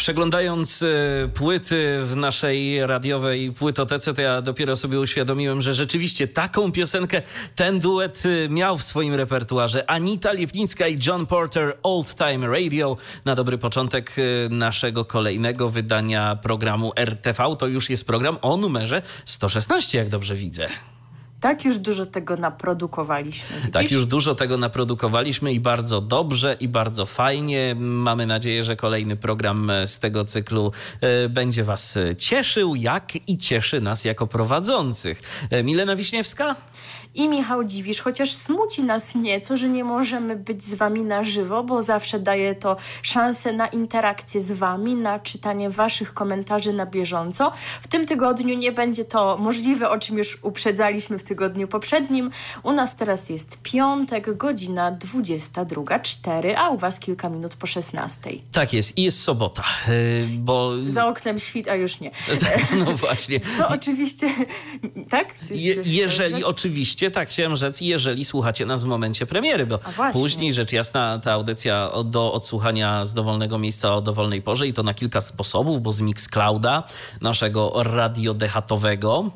Przeglądając e, płyty w naszej radiowej płytotece, to ja dopiero sobie uświadomiłem, że rzeczywiście taką piosenkę ten duet e, miał w swoim repertuarze. Anita Liewnicka i John Porter Old Time Radio. Na dobry początek e, naszego kolejnego wydania programu RTV. To już jest program o numerze 116, jak dobrze widzę. Tak już dużo tego naprodukowaliśmy. Widzisz? Tak już dużo tego naprodukowaliśmy i bardzo dobrze i bardzo fajnie. Mamy nadzieję, że kolejny program z tego cyklu e, będzie Was cieszył, jak i cieszy nas jako prowadzących. E, Milena Wiśniewska? I Michał Dziwisz, chociaż smuci nas nieco, że nie możemy być z Wami na żywo, bo zawsze daje to szansę na interakcję z Wami, na czytanie Waszych komentarzy na bieżąco. W tym tygodniu nie będzie to możliwe, o czym już uprzedzaliśmy w tygodniu poprzednim. U nas teraz jest piątek, godzina 22.04, a u Was kilka minut po 16. Tak jest i jest sobota, y, bo... Za oknem świt, a już nie. No właśnie. Co oczywiście... Tak? Je, jeżeli oczywiście oczywiście tak rzec, jeżeli słuchacie nas w momencie premiery, bo później rzecz jasna ta audycja do odsłuchania z dowolnego miejsca o dowolnej porze i to na kilka sposobów, bo z Mixclouda, naszego radiodechatowego,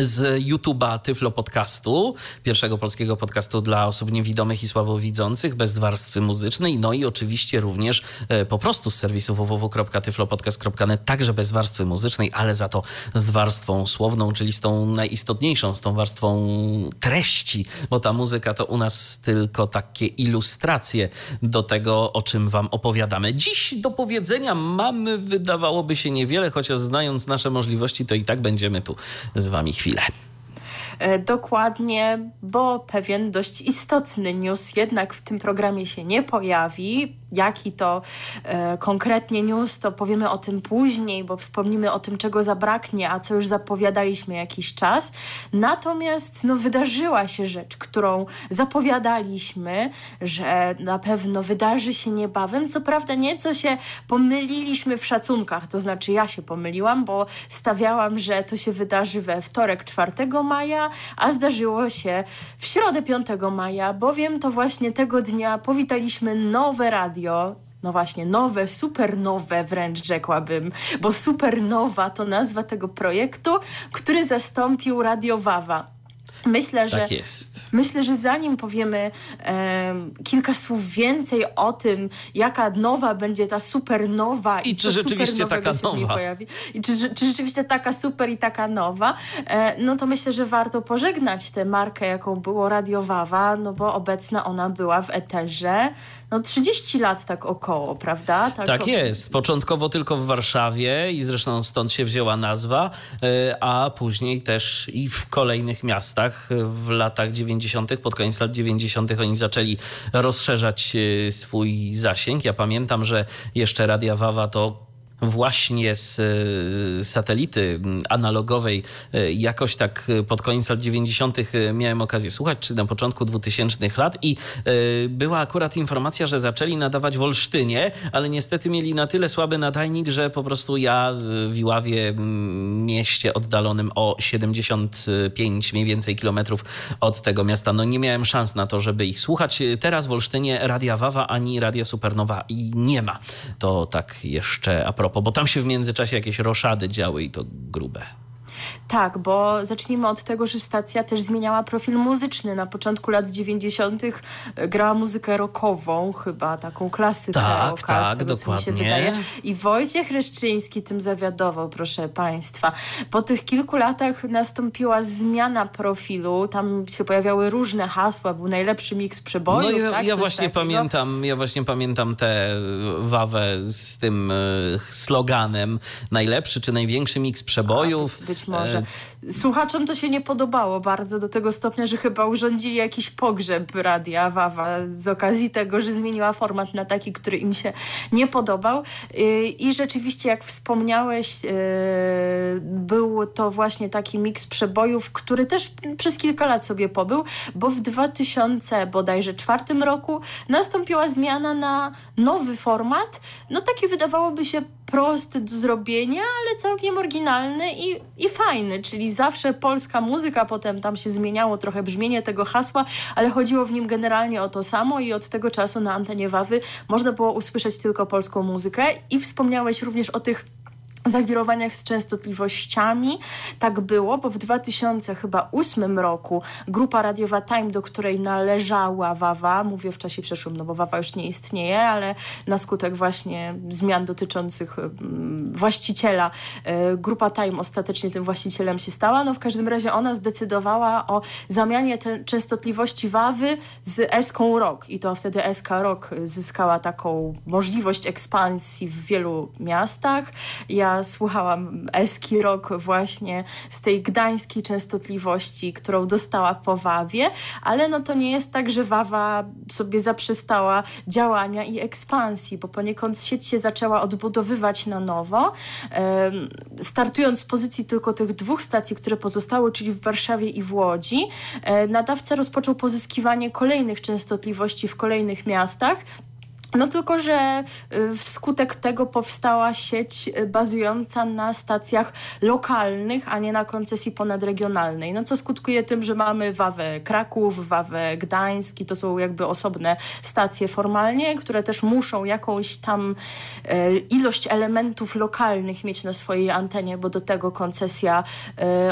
z YouTube'a Tyflo Podcastu, pierwszego polskiego podcastu dla osób niewidomych i słabowidzących, bez warstwy muzycznej, no i oczywiście również e, po prostu z serwisu www.tyflopodcast.net, także bez warstwy muzycznej, ale za to z warstwą słowną, czyli z tą najistotniejszą, z tą warstwą treści, bo ta muzyka to u nas tylko takie ilustracje do tego, o czym wam opowiadamy. Dziś do powiedzenia mamy, wydawałoby się niewiele, chociaż znając nasze możliwości, to i tak będziemy tu z wami chwilę. E, dokładnie, bo pewien dość istotny news jednak w tym programie się nie pojawi. Jaki to e, konkretnie news, to powiemy o tym później, bo wspomnimy o tym, czego zabraknie, a co już zapowiadaliśmy jakiś czas. Natomiast no, wydarzyła się rzecz, którą zapowiadaliśmy, że na pewno wydarzy się niebawem. Co prawda nieco się pomyliliśmy w szacunkach, to znaczy ja się pomyliłam, bo stawiałam, że to się wydarzy we wtorek 4 maja, a zdarzyło się w środę 5 maja, bowiem to właśnie tego dnia powitaliśmy nowe radio, no właśnie, nowe, supernowe wręcz rzekłabym, bo supernowa to nazwa tego projektu, który zastąpił Radio Wawa. Myślę, że, tak jest. myślę, że zanim powiemy e, kilka słów więcej o tym, jaka nowa będzie ta supernowa i, i czy rzeczywiście taka nowa? pojawi, i czy, czy, rzeczywiście taka super i taka nowa, e, no to myślę, że warto pożegnać tę markę, jaką było Radio Wawa, no bo obecna ona była w eterze no 30 lat tak około, prawda? Tak, tak jest. Początkowo tylko w Warszawie i zresztą stąd się wzięła nazwa, e, a później też i w kolejnych miastach w latach 90., pod koniec lat 90. oni zaczęli rozszerzać e, swój zasięg. Ja pamiętam, że jeszcze Radia Wawa to właśnie z e, satelity analogowej e, jakoś tak e, pod koniec lat 90. miałem okazję słuchać, czy na początku 2000 lat i była akurat informacja, że zaczęli nadawać w Olsztynie, ale niestety mieli na tyle słaby nadajnik, że po prostu ja w Iławie, mieście oddalonym o 75 mniej więcej kilometrów od tego miasta, no nie miałem szans na to, żeby ich słuchać. Teraz w Olsztynie Radia Wawa ani Radia Supernowa nie ma. To tak jeszcze a propos propos, bo tam się w międzyczasie jakieś roszady działy i to grube. Tak, bo zacznijmy od tego, że stacja też zmieniała profil muzyczny. Na początku lat 90. E, grała muzykę rockową, chyba taką klasykę tak, rocka, tak, tego, dokładnie. mi się wydaje. I Wojciech Reszczyński tym zawiadował, proszę Państwa. Po tych kilku latach nastąpiła zmiana profilu, tam się pojawiały różne hasła, był najlepszy miks przebojów. No ja, tak? ja właśnie pamiętam, ja właśnie pamiętam tę wawę z tym e, sloganem najlepszy czy największy miks przebojów. A, być może. Yeah. Słuchaczom to się nie podobało bardzo do tego stopnia, że chyba urządzili jakiś pogrzeb Radia Wawa z okazji tego, że zmieniła format na taki, który im się nie podobał. Y, I rzeczywiście, jak wspomniałeś, y, był to właśnie taki miks przebojów, który też przez kilka lat sobie pobył, bo w 2000 bodajże czwartym roku nastąpiła zmiana na nowy format, no taki wydawałoby się prosty do zrobienia, ale całkiem oryginalny i, i fajny, czyli zawsze polska muzyka, potem tam się zmieniało trochę brzmienie tego hasła, ale chodziło w nim generalnie o to samo i od tego czasu na antenie Wawy można było usłyszeć tylko polską muzykę. I wspomniałeś również o tych zawirowaniach z częstotliwościami. Tak było, bo w 2008 roku grupa radiowa Time, do której należała Wawa, mówię w czasie przeszłym, no bo Wawa już nie istnieje, ale na skutek właśnie zmian dotyczących mm, właściciela, e, grupa Time ostatecznie tym właścicielem się stała. No w każdym razie ona zdecydowała o zamianie częstotliwości Wawy z Eską Rock i to wtedy SK Rock zyskała taką możliwość ekspansji w wielu miastach. Ja słuchałam eski rok właśnie z tej gdańskiej częstotliwości, którą dostała po Wawie, ale no to nie jest tak, że Wawa sobie zaprzestała działania i ekspansji, bo poniekąd sieć się zaczęła odbudowywać na nowo, startując z pozycji tylko tych dwóch stacji, które pozostały, czyli w Warszawie i w Łodzi, e, nadawca rozpoczął pozyskiwanie kolejnych częstotliwości w kolejnych miastach, no tylko, że y, wskutek tego powstała sieć y, bazująca na stacjach lokalnych, a nie na koncesji ponadregionalnej. No co skutkuje tym, że mamy Wawę Kraków, Wawę Gdańsk i to są jakby osobne stacje formalnie, które też muszą jakąś tam e, ilość elementów lokalnych mieć na swojej antenie, bo do tego koncesja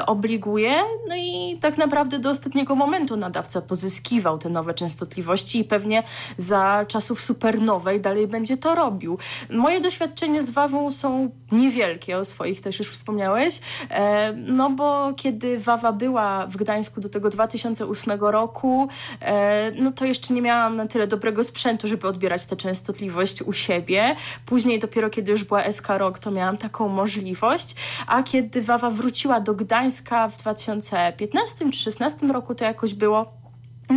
obliguje. No i tak naprawdę do ostatniego momentu nadawca pozyskiwał te nowe częstotliwości i pewnie za czasów supernowych nowej dalej będzie to robił. Moje doświadczenia z Wawą są niewielkie, o swoich też już wspomniałeś, e, no bo kiedy Wawa była w Gdańsku do tego 2008 roku, e, no to jeszcze nie miałam na tyle dobrego sprzętu, żeby odbierać tę częstotliwość u siebie. Później dopiero kiedy już była SK Rock, to miałam taką możliwość, a kiedy Wawa wróciła do Gdańska w 2015 czy 2016 roku, to jakoś było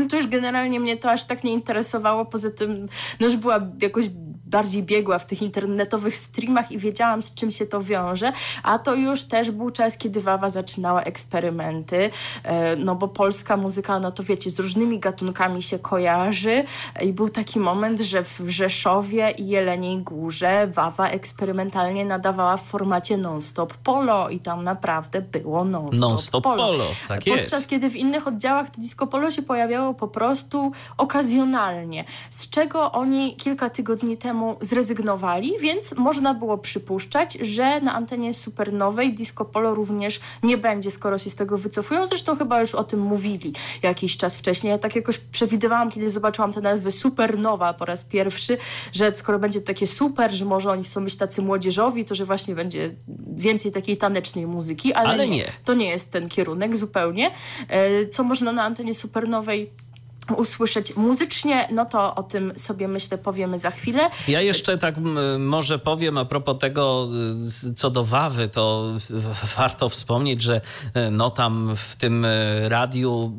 to już generalnie mnie to aż tak nie interesowało. Poza tym, no już była jakoś bardziej biegła w tych internetowych streamach i wiedziałam, z czym się to wiąże, a to już też był czas, kiedy Wawa zaczynała eksperymenty, e, no bo polska muzyka, no to wiecie, z różnymi gatunkami się kojarzy i był taki moment, że w Rzeszowie i Jeleniej Górze Wawa eksperymentalnie nadawała w formacie non-stop polo i tam naprawdę było non-stop non -stop polo. polo. Tak Podczas jest. kiedy w innych oddziałach to disco polo się pojawiało po prostu okazjonalnie, z czego oni kilka tygodni temu temu zrezygnowali, więc można było przypuszczać, że na antenie supernowej Disco Polo również nie będzie, skoro się z tego wycofują. Zresztą chyba już o tym mówili jakiś czas wcześniej. Ja tak jakoś przewidywałam, kiedy zobaczyłam tę nazwę supernowa po raz pierwszy, że skoro będzie to takie super, że może oni chcą być tacy młodzieżowi, to że właśnie będzie więcej takiej tanecznej muzyki, ale, ale nie. nie. To nie jest ten kierunek zupełnie. E, co można na antenie supernowej usłyszeć muzycznie, no to o tym sobie myślę powiemy za chwilę. Ja jeszcze tak może powiem a propos tego, co do Wawy, to warto wspomnieć, że y, no tam w tym y, radiu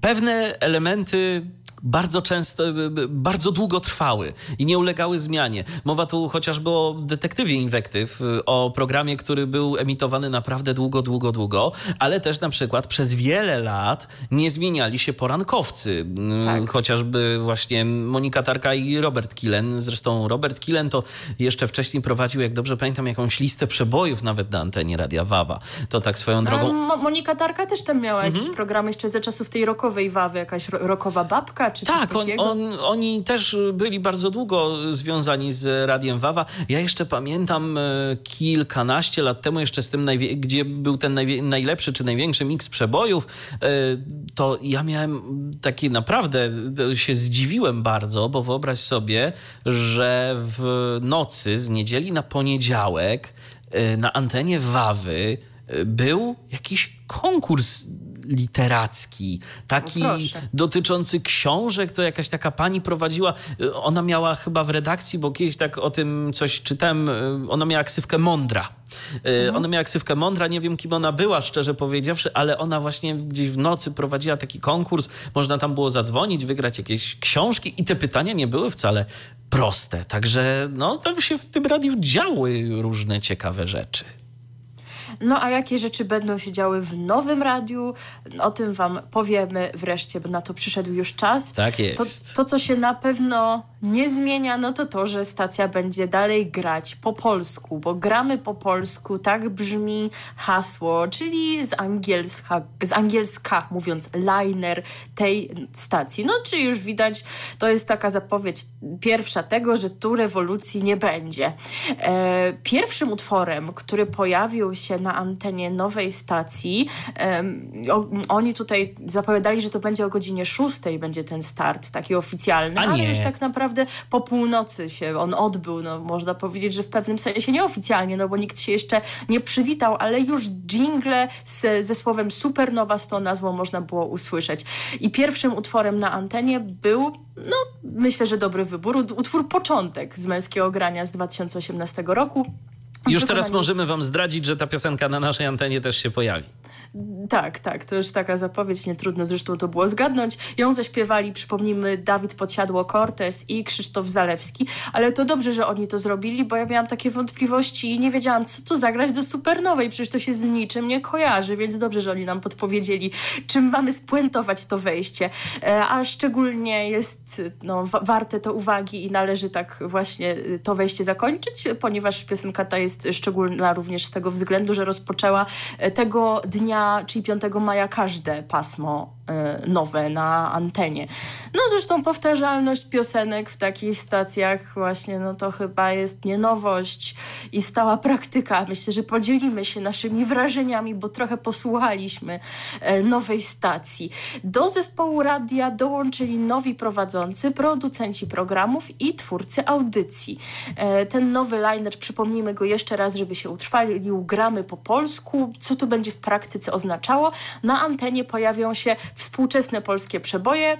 pewne elementy bardzo często, bardzo długo trwały i nie ulegały zmianie. Mowa tu chociażby o detektywie inwektyw, o programie, który był emitowany naprawdę długo, długo, długo, ale też na przykład przez wiele lat nie zmieniali się porankowcy. Tak. Chociażby właśnie Monika Tarka i Robert Killen. Zresztą Robert Killen to jeszcze wcześniej prowadził, jak dobrze pamiętam, jakąś listę przebojów nawet na antenie Radia Wawa. To tak swoją drogą... Mo Monika Tarka też tam miała mhm. jakiś program jeszcze ze czasów tej rokowej Wawy, jakaś rokowa babka czy tak, coś takiego? on, oni też byli bardzo długo związani z Radiem Wawa. Ja jeszcze pamiętam e, kilkanaście lat temu, jeszcze z tym, gdzie był ten najlepszy czy największy miks przebojów, e, to ja miałem taki naprawdę, się zdziwiłem bardzo, bo wyobraź sobie, że w nocy z niedzieli na poniedziałek e, na antenie Wawy był jakiś konkurs literacki, taki no dotyczący książek, to jakaś taka pani prowadziła, ona miała chyba w redakcji, bo kiedyś tak o tym coś czytałem, ona miała ksywkę Mądra. Mhm. Ona miała ksywkę Mądra, nie wiem kim ona była, szczerze powiedziawszy, ale ona właśnie gdzieś w nocy prowadziła taki konkurs, można tam było zadzwonić, wygrać jakieś książki i te pytania nie były wcale proste. Także no, tam się w tym radiu działy różne ciekawe rzeczy. No a jakie rzeczy będą się działy w nowym radiu, o tym Wam powiemy wreszcie, bo na to przyszedł już czas. Tak jest. To, to co się na pewno nie zmienia, no to to, że stacja będzie dalej grać po polsku, bo gramy po polsku, tak brzmi hasło, czyli z angielska, z angielska mówiąc liner tej stacji. No czy już widać, to jest taka zapowiedź pierwsza tego, że tu rewolucji nie będzie. E, pierwszym utworem, który pojawił się na antenie nowej stacji. oni tutaj zapowiadali, że to będzie o godzinie 6 będzie ten start taki oficjalny, ale już tak naprawdę po północy się on odbył. No, można powiedzieć, że w pewnym sensie nieoficjalnie, no bo nikt się jeszcze nie przywitał, ale już jingle z, ze słowem Supernowa z tą nazwą można było usłyszeć. I pierwszym utworem na antenie był, no myślę, że dobry wybór, utwór Początek z męskiego grania z 2018 roku. Już teraz możemy wam zdradzić, że ta piosenka na naszej antenie też się pojawi. Tak, tak, to już taka zapowiedź, nie trudno zresztą to było zgadnąć. Ją zaśpiewali, przypomnijmy, Dawid Podsiadło-Cortez i Krzysztof Zalewski, ale to dobrze, że oni to zrobili, bo ja miałam takie wątpliwości i nie wiedziałam, co tu zagrać do Supernowej, przecież to się z niczym nie kojarzy, więc dobrze, że oni nam podpowiedzieli, czym mamy spuentować to wejście, e, a szczególnie jest no, warte to uwagi i należy tak właśnie to wejście zakończyć, ponieważ piosenka ta jest szczególna również z tego względu, że rozpoczęła e, tego dnia, czyli 5 maja, każde pasmo nowe na antenie. No zresztą powtarzalność piosenek w takich stacjach właśnie, no to chyba jest nie nowość i stała praktyka. Myślę, że podzielimy się naszymi wrażeniami, bo trochę posłuchaliśmy e, nowej stacji. Do zespołu radia dołączyli nowi prowadzący, producenci programów i twórcy audycji. Ten nowy liner, przypomnijmy go jeszcze raz, żeby się utrwalił, gramy po polsku. Co to będzie w praktyce oznaczało? Na antenie pojawią się współczesne polskie przeboje,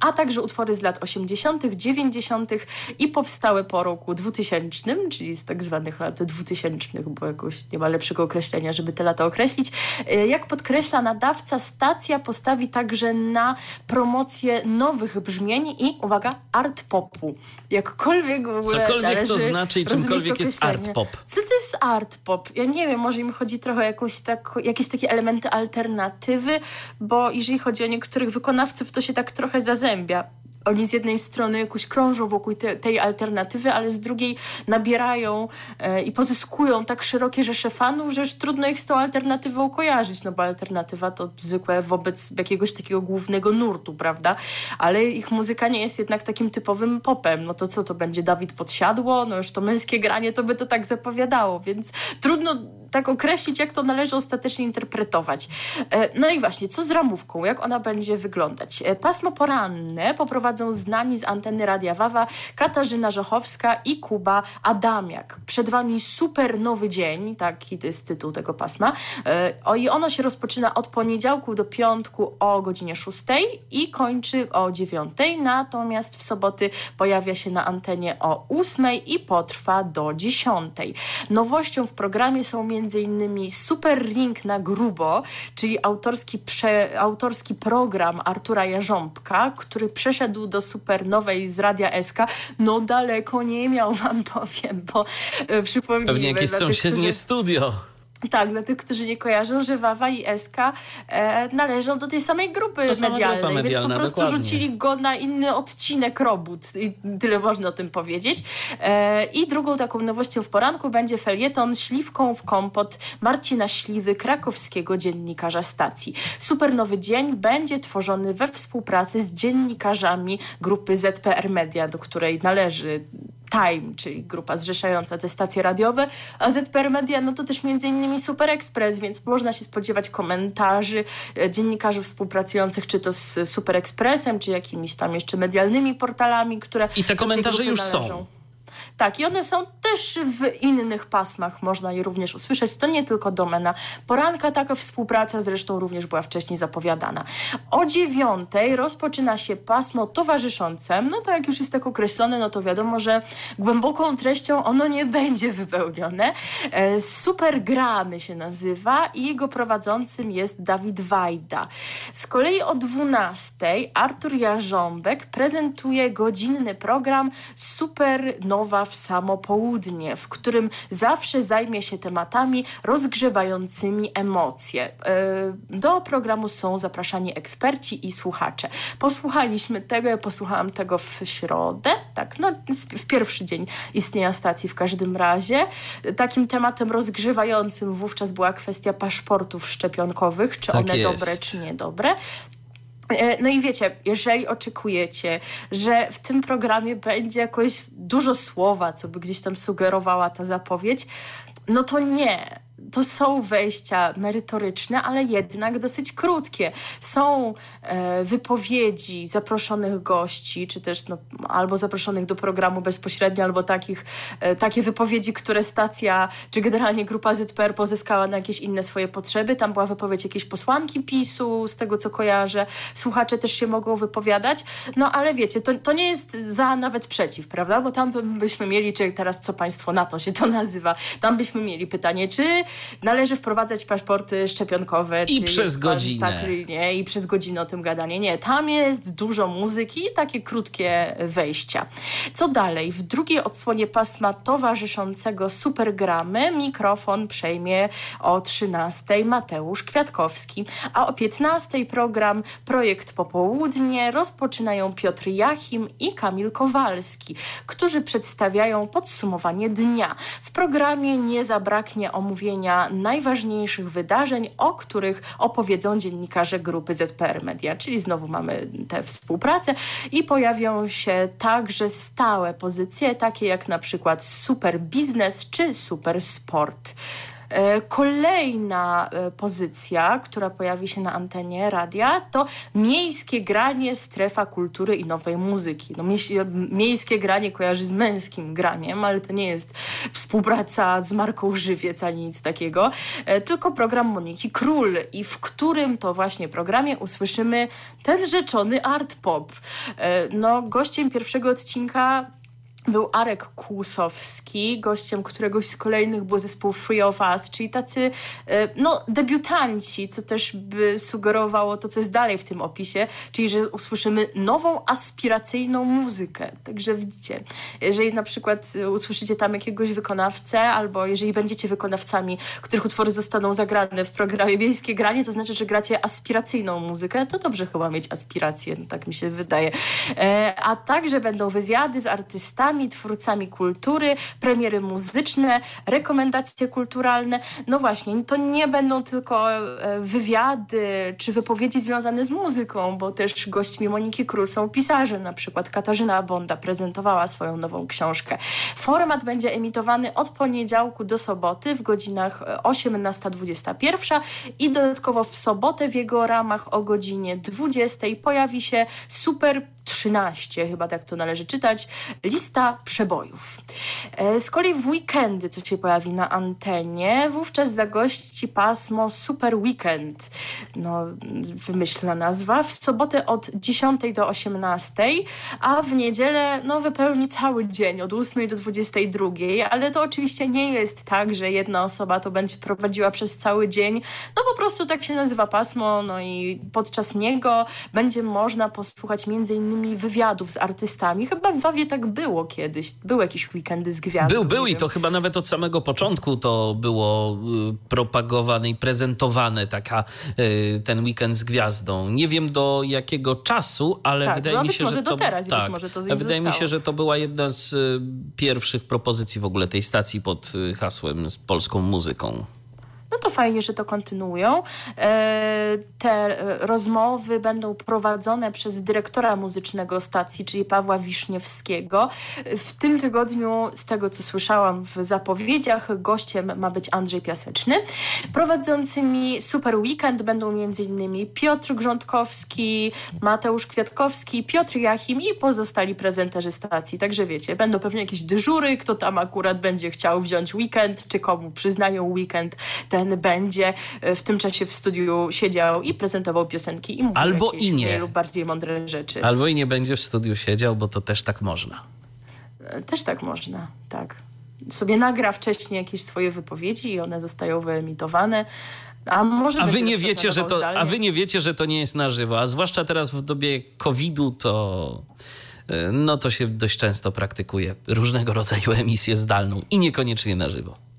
a także utwory z lat 80., 90. i powstałe po roku 2000, czyli z tak zwanych lat 2000, bo jakoś nie ma lepszego określenia, żeby te lata określić. E, jak podkreśla nadawca, stacja postawi także na promocję nowych brzmień i, uwaga, art popu. Jakkolwiek w ogóle Cokolwiek to znaczy i czymkolwiek jest art pop. Co to jest art pop? Ja nie wiem, może im chodzi trochę o jakąś tak, jakieś takie elementy alternatywy, bo jeżeli chodzi o niektórych wykonawców, to się tak trochę zazębia zazębia. Oni z jednej strony jakoś krążą wokół te, tej alternatywy, ale z drugiej nabierają e, i pozyskują tak szerokie rzesze fanów, że już trudno ich z tą alternatywą kojarzyć, no bo alternatywa to zwykłe wobec jakiegoś takiego głównego nurtu, prawda? Ale ich muzyka nie jest jednak takim typowym popem. No to co to będzie? Dawid Podsiadło? No już to męskie granie to by to tak zapowiadało, więc trudno tak określić, jak to należy ostatecznie interpretować. E, no i właśnie, co z ramówką? Jak ona będzie wyglądać? E, pasmo poranne poprowadzą znani z anteny Radia Wawa Katarzyna Żochowska i Kuba Adamiak. Przed Wami super nowy dzień, taki to jest tytuł tego pasma. E, I ono się rozpoczyna od poniedziałku do piątku o godzinie 6 i kończy o 9. Natomiast w soboty pojawia się na antenie o 8 i potrwa do 10. Nowością w programie są między m.in. Super Ring na grubo, czyli autorski, prze, autorski program Artura Jarząbka, który przeszedł do supernowej z Radia SK. No daleko nie miał, wam powiem, bo e, przypomnijmy... Pewnie jakieś sąsiednie którzy... studio. Tak, dla tych, którzy nie kojarzą, że Wawa i SK e, należą do tej samej grupy medialnej, medialna, więc po prostu dokładnie. rzucili go na inny odcinek robót i tyle można o tym powiedzieć. E, I drugą taką nowością w poranku będzie felieton Śliwką w kompot Marcina Śliwy, krakowskiego dziennikarza stacji. Super nowy dzień będzie tworzony we współpracy z dziennikarzami grupy ZPR Media, do której należy Time, czyli grupa zrzeszająca te stacje radiowe, a ZPR Media no to też między innymi Super Express, więc można się spodziewać komentarzy e, dziennikarzy współpracujących czy to z Super Expressem, czy jakimiś tam jeszcze medialnymi portalami, które I te komentarze już należą. są. Tak, i one są też w innych pasmach, można je również usłyszeć. To nie tylko domena poranka, taka współpraca zresztą również była wcześniej zapowiadana. O dziewiątej rozpoczyna się pasmo towarzyszące. No to jak już jest tak określone, no to wiadomo, że głęboką treścią ono nie będzie wypełnione. E, Supergramy się nazywa i jego prowadzącym jest Dawid Wajda. Z kolei o 12 Artur Jarząbek prezentuje godzinny program Supernowa w samo południe, w którym zawsze zajmie się tematami rozgrzewającymi emocje. E, do programu są zapraszani eksperci i słuchacze. Posłuchaliśmy tego, ja posłuchałam tego w środę, tak, no w pierwszy dzień istnienia stacji w każdym razie. Takim tematem rozgrzewającym wówczas była kwestia paszportów szczepionkowych, czy Tak one jest. dobre, czy niedobre. E, No i wiecie, jeżeli oczekujecie, że w tym programie będzie jakoś dużo słowa, co by gdzieś tam sugerowała ta zapowiedź, no to nie. To są wejścia merytoryczne, ale jednak dosyć krótkie. Są e, wypowiedzi zaproszonych gości, czy też no, albo zaproszonych do programu bezpośrednio, albo takich, e, takie wypowiedzi, które stacja, czy generalnie grupa ZPR pozyskała na jakieś inne swoje potrzeby. Tam była wypowiedź jakiejś posłanki PiSu, z tego co kojarzę. Słuchacze też się mogą wypowiadać. No ale wiecie, to, to nie jest za nawet przeciw, prawda? Bo tam byśmy mieli, czy teraz co państwo na to się to nazywa, tam byśmy mieli pytanie, czy należy wprowadzać paszporty szczepionkowe. I czy przez godzinę. Tak, nie, i przez godzinę o tym gadanie. Nie, tam jest dużo muzyki i takie krótkie wejścia. Co dalej? W drugiej odsłonie pasma towarzyszącego Supergramy mikrofon przejmie o 13 Mateusz Kwiatkowski, a o 15 program Projekt Popołudnie rozpoczynają Piotr Jachim i Kamil Kowalski, którzy przedstawiają podsumowanie dnia. W programie nie zabraknie omówienia najważniejszych wydarzeń, o których opowiedzą dziennikarze grupy ZPR Media, czyli znowu mamy tę współpracę i pojawią się także stałe pozycje, takie jak na przykład super biznes czy super sport. E, Kolejna e, pozycja, która pojawi się na antenie radia, to miejskie granie, strefa kultury i nowej muzyki. No, miejskie granie kojarzy z męskim graniem, ale to nie jest współpraca z marką Żywiec ani nic takiego, e, tylko program Moniki Król i w którym to właśnie programie usłyszymy ten rzeczony art pop. No, gościem pierwszego odcinka był Arek Kłusowski, gościem któregoś z kolejnych był zespół Free of Us, czyli tacy e, no, debiutanci, co też by sugerowało to, co jest dalej w tym opisie, czyli że usłyszymy nową, aspiracyjną muzykę. Także widzicie, jeżeli na przykład e, usłyszycie tam jakiegoś wykonawcę, albo jeżeli będziecie wykonawcami, których utwory zostaną zagrane w programie Miejskie Granie, to znaczy, że gracie aspiracyjną muzykę, to dobrze chyba mieć aspiracje, no tak mi się wydaje. E, a także będą wywiady z artystami, twórcami kultury, premiery muzyczne, rekomendacje kulturalne. No właśnie, to nie będą tylko e, wywiady czy wypowiedzi związane z muzyką, bo też gośćmi Moniki Król są pisarze, na przykład Katarzyna Bonda prezentowała swoją nową książkę. Format będzie emitowany od poniedziałku do soboty w godzinach e, 18-21 i dodatkowo w sobotę w jego ramach o godzinie 20 pojawi się super 13, chyba tak to należy czytać, lista przebojów. E, Z kolei w weekendy, co się pojawi na antenie, wówczas zagości pasmo Super Weekend. No, wymyślna nazwa. W sobotę od 10 do 18, a w niedzielę no, wypełni cały dzień od 8 do 22, ale to oczywiście nie jest tak, że jedna osoba to będzie prowadziła przez cały dzień. No po prostu tak się nazywa pasmo, no i podczas niego będzie można posłuchać między innymi wywiadów z artystami. Chyba w Wawie tak było kiedyś. Były jakieś weekendy z gwiazdą. Był, był i to chyba nawet od samego początku to było y, propagowane i prezentowane, taka, y, ten weekend z gwiazdą. Nie wiem do jakiego czasu, ale Tak, wydaje no mi się, może że do to... teraz tak, może to Wydaje mi się, zostało. że to była jedna z y, pierwszych propozycji w ogóle tej stacji pod hasłem z polską muzyką. To fajnie, że to kontynuują. E, te rozmowy będą prowadzone przez dyrektora muzycznego stacji, czyli Pawła Wiszniewskiego. W tym tygodniu, z tego co słyszałam w zapowiedziach, gościem ma być Andrzej Piaseczny. Prowadzącymi Super Weekend będą m.in. Piotr Grządkowski, Mateusz Kwiatkowski, Piotr Jachim i pozostali prezenterzy stacji. Także wiecie, będą pewnie jakieś dyżury, kto tam akurat będzie chciał wziąć weekend, czy komu przyznają weekend, ten będzie w tym czasie w studiu siedział i prezentował piosenki i mówił Albo jakieś i nie. mniej lub bardziej mądre rzeczy. Albo i nie będzie w studiu siedział, bo to też tak można. Też tak można, tak. Sobie nagra wcześniej jakieś swoje wypowiedzi i one zostają wyemitowane. A, może a wy nie wiecie, że to, zdalnie. a wy nie wiecie, że to nie jest na żywo, a zwłaszcza teraz w dobie COVID-u to y, no to się dość często praktykuje różnego rodzaju emisję zdalną i niekoniecznie na żywo.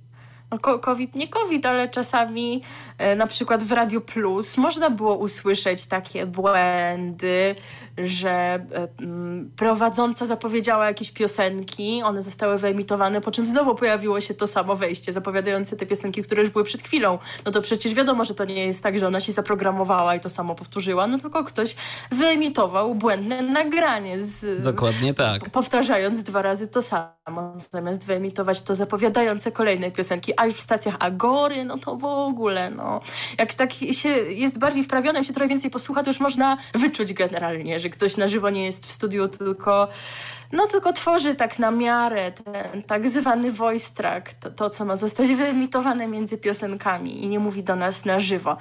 No, COVID nie COVID, ale czasami e, na przykład w Radio Plus można było usłyszeć takie błędy, że e, m, prowadząca zapowiedziała jakieś piosenki, one zostały wyemitowane, po czym znowu pojawiło się to samo wejście zapowiadające te piosenki, które już były przed chwilą. No to przecież wiadomo, że to nie jest tak, że ona się zaprogramowała i to samo powtórzyła, no tylko ktoś wyemitował błędne nagranie z, Dokładnie tak. powtarzając dwa razy to samo, zamiast wyemitować to zapowiadające kolejne piosenki, a już w stacjach Agory, no to w ogóle, no. Jak tak się jest bardziej wprawione, jak się trochę więcej posłucha, to już można wyczuć generalnie, że ktoś na żywo nie jest w studiu, tylko no tylko tworzy tak na miarę ten tak zwany voice track, to, to, co ma zostać wyemitowane między piosenkami i nie mówi do nas na żywo.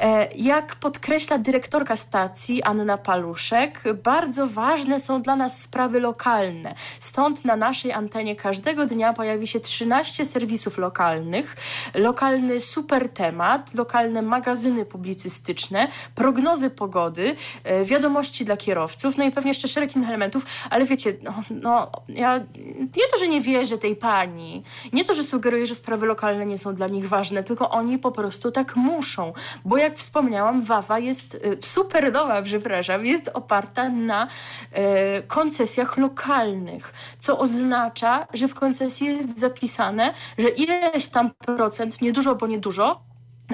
E, jak podkreśla dyrektorka stacji Anna Paluszek, bardzo ważne są dla nas sprawy lokalne. Stąd na naszej antenie każdego dnia pojawi się 13 serwisów lokalnych, lokalny super temat, lokalne magazyny publicystyczne, prognozy pogody, e, wiadomości dla kierowców, no i pewnie jeszcze szereg innych elementów, ale wiecie, no, no, ja nie to, że nie wierzę tej pani, nie to, że sugeruję, że sprawy lokalne nie są dla nich ważne, tylko oni po prostu tak muszą, bo jak wspomniałam, Wawa jest y, super nowa, przepraszam, jest oparta na e, koncesjach lokalnych, co oznacza, że w koncesji jest zapisane, że ileś tam procent, niedużo, bo niedużo,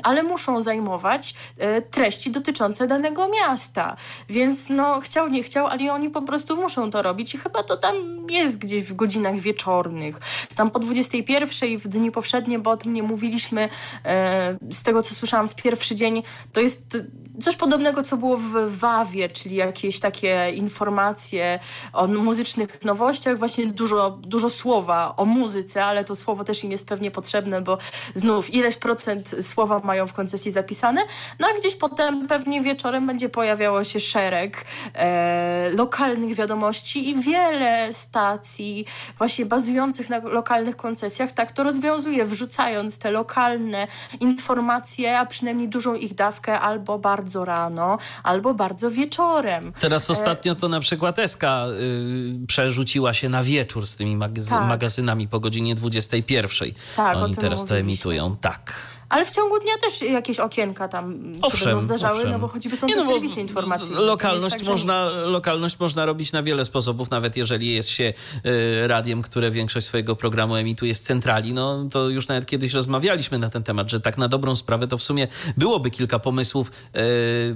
ale muszą zajmować e, treści dotyczące danego miasta. Więc no chciał, nie chciał, ale oni po prostu muszą to robić i chyba to tam jest gdzieś w godzinach wieczornych. Tam po 21 w dni powszednie, bo o tym nie mówiliśmy, e, z tego co słyszałam w pierwszy dzień, to jest coś podobnego, co było w Wawie, czyli jakieś takie informacje o muzycznych nowościach, właśnie dużo, dużo słowa o muzyce, ale to słowo też im jest pewnie potrzebne, bo znów ileś procent słowa mają w koncesji zapisane, no a gdzieś potem pewnie wieczorem będzie pojawiało się szereg e, lokalnych wiadomości i wiele stacji właśnie bazujących na lokalnych koncesjach tak to rozwiązuje, wrzucając te lokalne informacje, a przynajmniej dużą ich dawkę albo bardzo rano, albo bardzo wieczorem. Teraz ostatnio to na przykład SK y, przerzuciła się na wieczór z tymi magazyn Tak. magazynami po godzinie 21. Tak, Oni teraz to mówiliśmy. emitują. Tak. Ale w ciągu dnia też jakieś okienka tam się Owszem, będą zdarzały, owszem. no bo choćby są Nie, no serwisy informacyjne. Lokalność, tak, można, lokalność można robić na wiele sposobów, nawet jeżeli jest się y, radiem, które większość swojego programu emituje z centrali. No to już nawet kiedyś rozmawialiśmy na ten temat, że tak na dobrą sprawę to w sumie byłoby kilka pomysłów, y,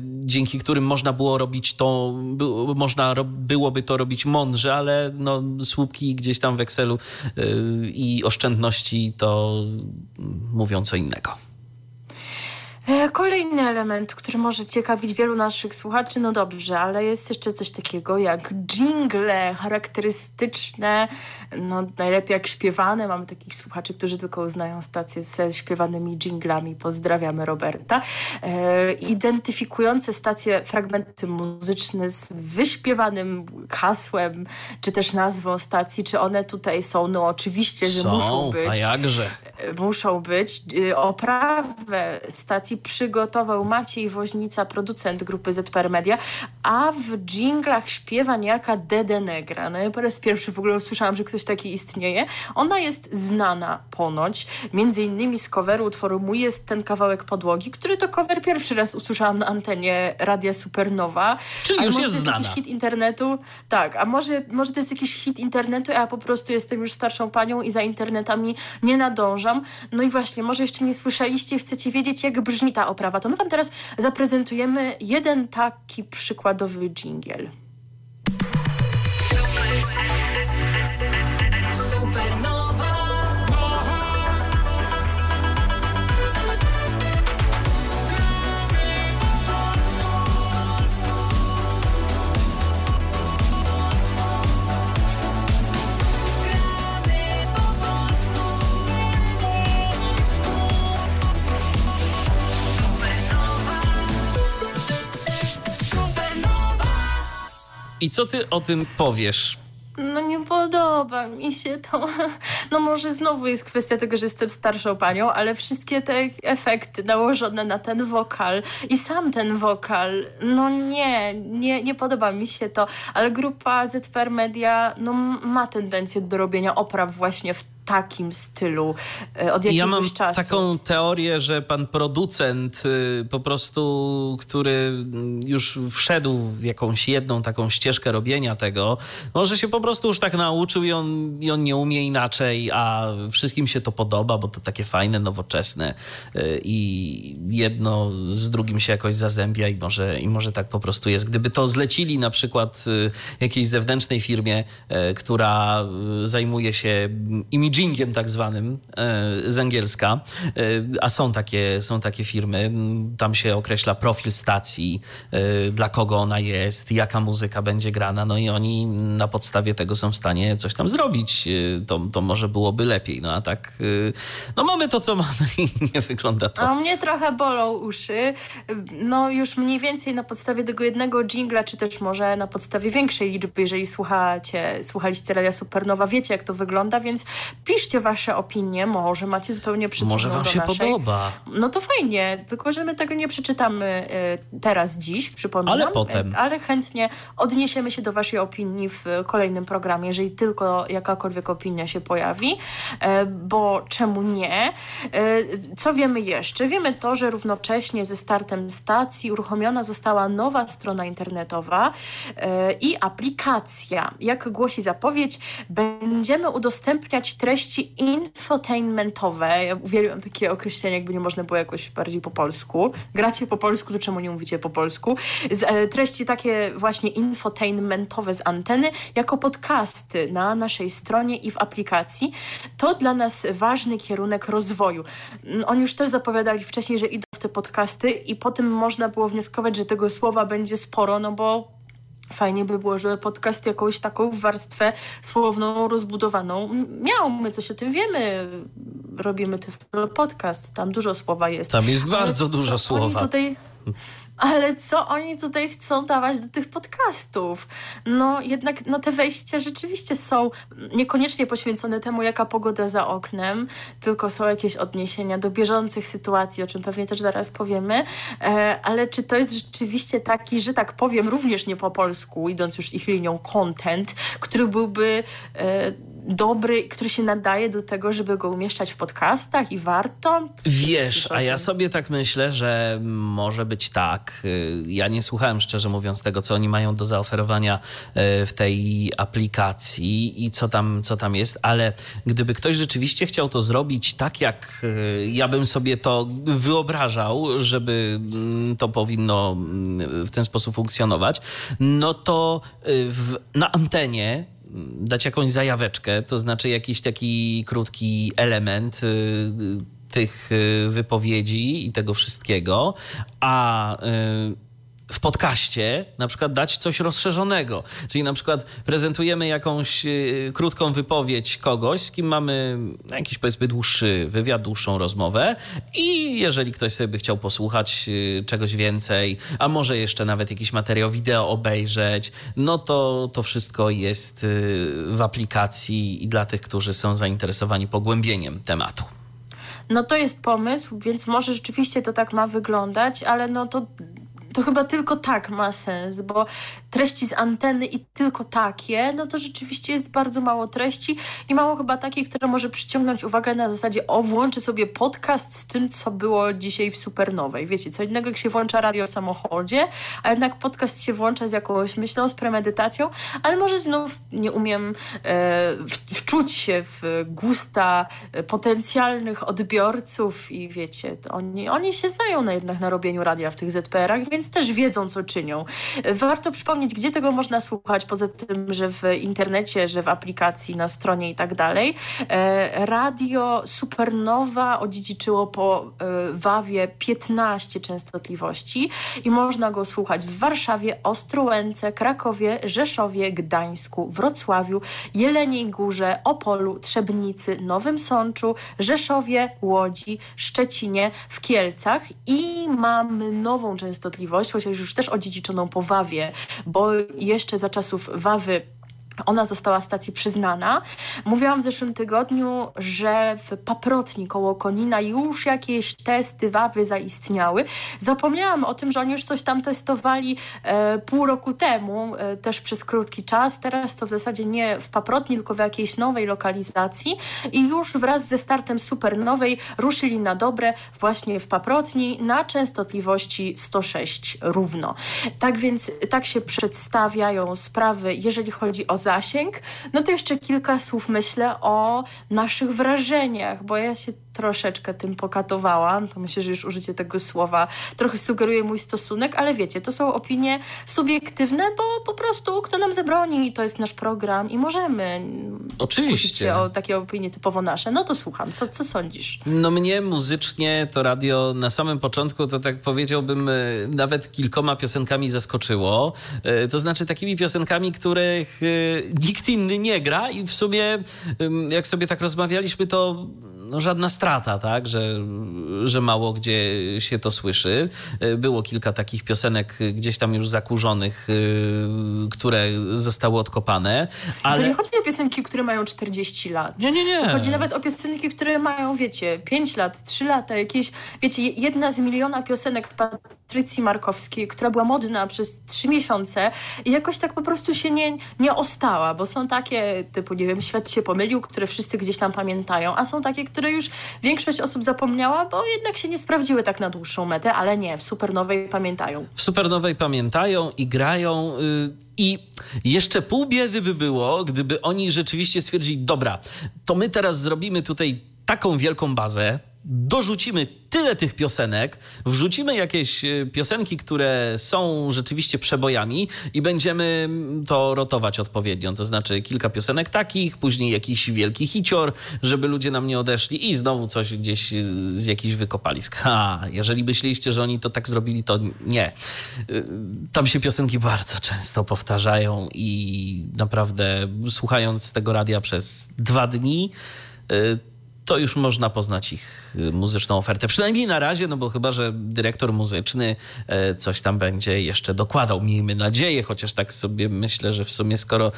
dzięki którym można było robić to, by, można ro, byłoby to robić mądrze, ale no, słupki gdzieś tam w Excelu y, i oszczędności to mm, mówią co innego. E, Kolejny element, który może ciekawić wielu naszych słuchaczy, no dobrze, ale jest jeszcze coś takiego jak jingle charakterystyczne, no najlepiej jak śpiewane. Mamy takich słuchaczy, którzy tylko uznają stacje ze śpiewanymi jinglami. Pozdrawiamy Roberta. E, identyfikujące stacje fragmenty muzyczne z wyśpiewanym hasłem, czy też nazwą stacji, czy one tutaj są? No oczywiście, że Są, muszą być a jakże? muszą być. Y, Oprawę stacji przygotował Maciej Woźnica, producent grupy ZPR Media, a w dżinglach śpiewa niejaka Dede Negra. No ja po raz pierwszy w ogóle usłyszałam, że ktoś taki istnieje. Ona jest znana ponoć, między innymi z coveru utworu Mój jest ten kawałek podłogi, który to cover pierwszy raz usłyszałam na antenie Radia Supernowa. Czyli Ale już jest znana. jakiś hit internetu. Tak, a może, może to jest jakiś hit internetu, a ja po prostu jestem już starszą panią i za internetami nie nadążam. No i właśnie, może jeszcze nie słyszeliście, chcecie wiedzieć, jak brzmi ta oprawa, to my wam teraz zaprezentujemy jeden taki przykładowy dżingiel. I co ty o tym powiesz? No nie podoba mi się to. No może znowu jest kwestia tego, że jestem starszą panią, ale wszystkie te efekty nałożone na ten wokal i sam ten wokal, no nie, nie, nie podoba mi się to, ale grupa ZPR Media no, ma tendencję do robienia opraw właśnie w takim stylu e, od jakiegoś ja mam czasu. taką teorię, że pan producent y, po prostu, który już wszedł w jakąś jedną taką ścieżkę robienia tego, może się po prostu już tak nauczył i on, i on nie umie inaczej, a wszystkim się to podoba, bo to takie fajne, nowoczesne y, i jedno z drugim się jakoś zazębia i może, i może tak po prostu jest. Gdyby to zlecili na przykład y, jakiejś zewnętrznej firmie, która zajmuje się imidżem imagingiem tak zwanym e, z angielska, e, a są takie, są takie firmy. Tam się określa profil stacji, e, dla kogo ona jest, jaka muzyka będzie grana, no i oni na podstawie tego są w stanie coś tam zrobić. To, to może byłoby lepiej, no a tak no mamy to, co mamy i nie wygląda to. A mnie trochę bolą uszy. No już mniej więcej na podstawie tego jednego jingla, czy też może na podstawie większej liczby, jeżeli słuchacie, słuchaliście Radia Supernowa, wiecie jak to wygląda, więc piszcie wasze opinie, może macie zupełnie przeciwną Może wam do się naszej. podoba. No to fajnie, tylko że my tego nie przeczytamy y, teraz, dziś, przypominam. Ale potem. Y, ale chętnie odniesiemy się do waszej opinii w kolejnym programie, jeżeli tylko jakakolwiek opinia się pojawi, y, bo czemu nie? Co wiemy jeszcze? Wiemy to, że równocześnie ze startem stacji uruchomiona została nowa strona internetowa i aplikacja. Jak głosi zapowiedź, będziemy udostępniać treści treści infotainmentowe. Ja uwielbiam takie określenie, jakby nie można było jakoś bardziej po polsku. Gracie po polsku, to czemu nie mówicie po polsku? Z, e, treści takie właśnie infotainmentowe z anteny, jako podcasty na naszej stronie i w aplikacji. To dla nas ważny kierunek rozwoju. Oni już też zapowiadali wcześniej, że idą w te podcasty i po tym można było wnioskować, że tego słowa będzie sporo, no bo Fajnie by było, żeby podcast jakąś taką warstwę słowną, rozbudowaną miał. My coś o tym wiemy. Robimy podcast, tam dużo słowa jest. Tam jest bardzo dużo słowa. Tutaj ale co oni tutaj chcą dawać do tych podcastów? No jednak no, te wejścia rzeczywiście są niekoniecznie poświęcone temu, jaka pogoda za oknem, tylko są jakieś odniesienia do bieżących sytuacji, o czym pewnie też zaraz powiemy, e, ale czy to jest rzeczywiście taki, że tak powiem, również nie po polsku, idąc już ich linią, content, który byłby e, dobry, który się nadaje do tego, żeby go umieszczać w podcastach i warto? Wiesz, a ja sobie tak myślę, że może być tak. Y, ja nie słuchałem szczerze mówiąc tego, co oni mają do zaoferowania y, w tej aplikacji i co tam, co tam jest, ale gdyby ktoś rzeczywiście chciał to zrobić tak, jak y, ja bym sobie to wyobrażał, żeby mm, to powinno mm, w ten sposób funkcjonować, no to w, na antenie dać jakąś zajaweczkę, to znaczy jakiś taki krótki element y, tych y, wypowiedzi i tego wszystkiego, a y, w podcaście na przykład dać coś rozszerzonego. Czyli na przykład prezentujemy jakąś y, krótką wypowiedź kogoś, z kim mamy jakiś powiedzmy dłuższy wywiad, dłuższą rozmowę i jeżeli ktoś sobie by chciał posłuchać y, czegoś więcej, a może jeszcze nawet jakiś materiał wideo obejrzeć, no to to wszystko jest y, w aplikacji i dla tych, którzy są zainteresowani pogłębieniem tematu. No to jest pomysł, więc może rzeczywiście to tak ma wyglądać, ale no to to chyba tylko tak ma sens, bo treści z anteny i tylko takie, no to rzeczywiście jest bardzo mało treści i mało chyba takich, które może przyciągnąć uwagę na zasadzie o, włączę sobie podcast z tym, co było dzisiaj w Supernowej. Wiecie, co innego jak się włącza radio w samochodzie, a jednak podcast się włącza z jakąś myślą, z premedytacją, ale może znów nie umiem e, wczuć się w gusta potencjalnych odbiorców i wiecie, oni, oni się znają na jednak na robieniu radia w tych ZPR-ach, więc też wiedzą, co czynią. Warto przypomnieć, gdzie tego można słuchać, poza tym, że w internecie, że w aplikacji, na stronie i tak dalej. E, radio Supernowa odziedziczyło po e, Wawie 15 częstotliwości i można go słuchać w Warszawie, Ostrołęce, Krakowie, Rzeszowie, Gdańsku, Wrocławiu, Jeleniej Górze, Opolu, Trzebnicy, Nowym Sączu, Rzeszowie, Łodzi, Szczecinie, w Kielcach i mamy nową częstotliwość, chociaż już też odziedziczoną po Wawie, bo jeszcze za czasów Wawy ona została stacji przyznana. Mówiłam w zeszłym tygodniu, że w Paprotni koło Konina już jakieś testy wawy zaistniały. Zapomniałam o tym, że oni już coś tam testowali e, pół roku temu, e, też przez krótki czas. Teraz to w zasadzie nie w Paprotni, tylko w jakiejś nowej lokalizacji i już wraz ze startem supernowej ruszyli na dobre właśnie w Paprotni na częstotliwości 106 równo. Tak więc tak się przedstawiają sprawy, jeżeli chodzi o zasięg. No to jeszcze kilka słów myślę o naszych wrażeniach, bo ja się troszeczkę tym pokatowałam. To myślę, że już użycie tego słowa trochę sugeruje mój stosunek, ale wiecie, to są opinie subiektywne, bo po prostu kto nam zabroni, to jest nasz program i możemy Oczywiście. o takie opinie typowo nasze. No to słucham, co, co sądzisz? No mnie muzycznie to radio na samym początku to tak powiedziałbym e, nawet kilkoma piosenkami zaskoczyło. E, to znaczy takimi piosenkami, których e, nikt inny nie gra i w sumie jak sobie tak rozmawialiśmy, to no, żadna strata, tak, że, że mało gdzie się to słyszy. Było kilka takich piosenek gdzieś tam już zakurzonych, y, które zostały odkopane. Ale... To nie chodzi o piosenki, które mają 40 lat. Nie, nie, nie. To chodzi nawet o piosenki, które mają, wiecie, 5 lat, 3 lata, jakieś, wiecie, jedna z miliona piosenek Patrycji Markowskiej, która była modna przez 3 miesiące i jakoś tak po prostu się nie, nie ostała, bo są takie typu, nie wiem, Świat się pomylił, które wszyscy gdzieś tam pamiętają, a są takie, które już większość osób zapomniała, bo jednak się nie sprawdziły tak na dłuższą metę, ale nie, w Supernowej pamiętają. W Supernowej pamiętają i grają. Yy, I jeszcze pół biedy by było, gdyby oni rzeczywiście stwierdzili, dobra, to my teraz zrobimy tutaj taką wielką bazę, dorzucimy tyle tych piosenek, wrzucimy jakieś e, piosenki, które są rzeczywiście przebojami i będziemy to rotować odpowiednio. To znaczy kilka piosenek takich, później jakiś wielki hicior, żeby ludzie nam nie odeszli i znowu coś gdzieś z jakichś wykopalisk. Ha, jeżeli myśleliście, że oni to tak zrobili, to nie. E, tam się piosenki bardzo często powtarzają i naprawdę słuchając tego radia przez dwa dni, e, to już można poznać ich y, muzyczną ofertę. Przynajmniej na razie, no bo chyba, że dyrektor muzyczny e, coś tam będzie jeszcze dokładał. Miejmy nadzieję, chociaż tak sobie myślę, że w sumie skoro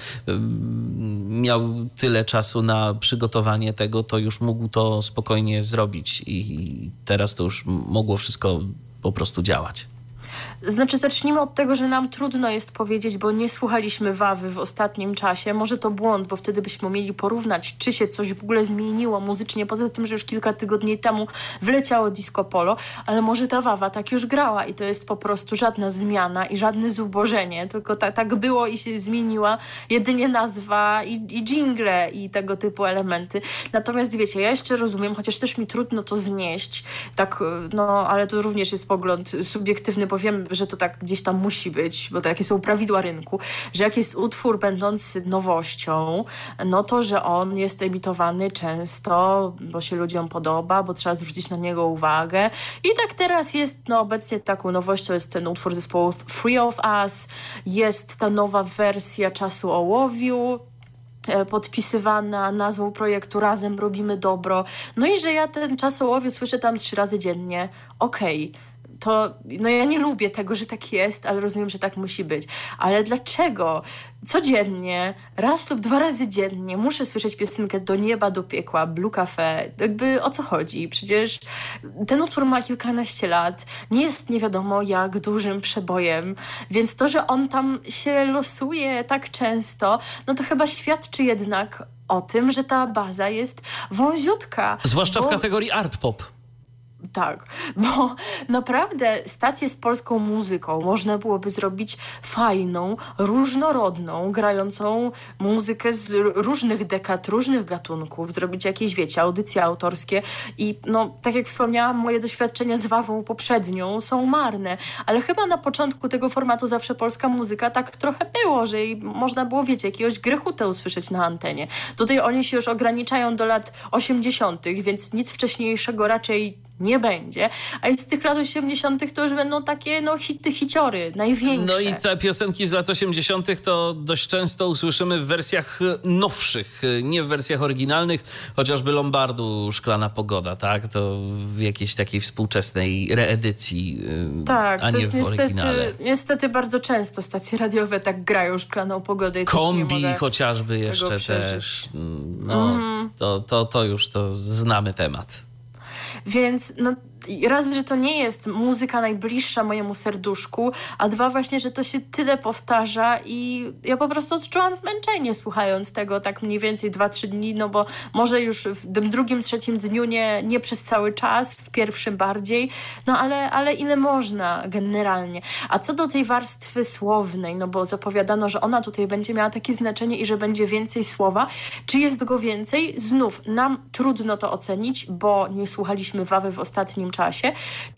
miał tyle czasu na przygotowanie tego, to już mógł to spokojnie zrobić i teraz to już mogło wszystko po prostu działać. Znaczy, zacznijmy od tego, że nam trudno jest powiedzieć, bo nie słuchaliśmy Wawy w ostatnim czasie. Może to błąd, bo wtedy byśmy mieli porównać, czy się coś w ogóle zmieniło muzycznie, poza tym, że już kilka tygodni temu wleciało disco polo, ale może ta Wawa tak już grała i to jest po prostu żadna zmiana i żadne zubożenie, tylko ta, tak było i się zmieniła jedynie nazwa i, i jingle i tego typu elementy. Natomiast wiecie, ja jeszcze rozumiem, chociaż też mi trudno to znieść, tak, no, ale to również jest pogląd subiektywny, bo wiem, że to tak gdzieś tam musi być, bo to jakie są prawidła rynku, że jak jest utwór będący nowością, no to, że on jest emitowany często, bo się ludziom podoba, bo trzeba zwrócić na niego uwagę. I tak teraz jest, no obecnie taką nowością jest ten utwór zespołu Free of Us, jest ta nowa wersja Czasu Ołowiu, e, podpisywana nazwą projektu Razem Robimy Dobro. No i że ja ten czas ołowiu słyszę tam trzy razy dziennie. Okej. Okay to no ja nie lubię tego, że tak jest, ale rozumiem, że tak musi być. Ale dlaczego codziennie, raz lub dwa razy dziennie muszę słyszeć piosenkę Do nieba, do piekła, Blue Cafe? Jakby o co chodzi? Przecież ten utwór ma kilkanaście lat, nie jest nie wiadomo jak dużym przebojem, więc to, że on tam się losuje tak często, no to chyba świadczy jednak o tym, że ta baza jest wąziutka. Zwłaszcza bo... w kategorii art pop. Tak, bo naprawdę stację z polską muzyką można byłoby zrobić fajną, różnorodną, grającą muzykę z różnych dekad, różnych gatunków, zrobić jakieś, wiecie, audycje autorskie i no, tak jak wspomniałam, moje doświadczenia z Wawą poprzednią są marne, ale chyba na początku tego formatu zawsze polska muzyka tak trochę było, że można było, wiecie, jakiegoś grechutę usłyszeć na antenie. Tutaj oni się już ograniczają do lat 80., więc nic wcześniejszego raczej nie będzie. A z tych lat 80. to już będą takie no, hity, hiciory, największe. No i te piosenki z lat 80. to dość często usłyszymy w wersjach nowszych, nie w wersjach oryginalnych, chociażby Lombardu Szklana Pogoda, tak? To w jakiejś takiej współczesnej reedycji, y, tak, a nie w niestety, oryginale. niestety bardzo często stacje radiowe tak grają Szklaną Pogodę. I Kombi chociażby jeszcze też. No, mm. to, to, to już to znamy temat. Więc no, raz, że to nie jest muzyka najbliższa mojemu serduszku, a dwa właśnie, że to się tyle powtarza i ja po prostu odczułam zmęczenie słuchając tego tak mniej więcej dwa, trzy dni, no bo może już w tym drugim, trzecim dniu nie, nie przez cały czas, w pierwszym bardziej, no ale, ale ile można generalnie. A co do tej warstwy słownej, no bo zapowiadano, że ona tutaj będzie miała takie znaczenie i że będzie więcej słowa. Czy jest go więcej? Znów, nam trudno to ocenić, bo nie słuchaliśmy Wawy w ostatnim czasie,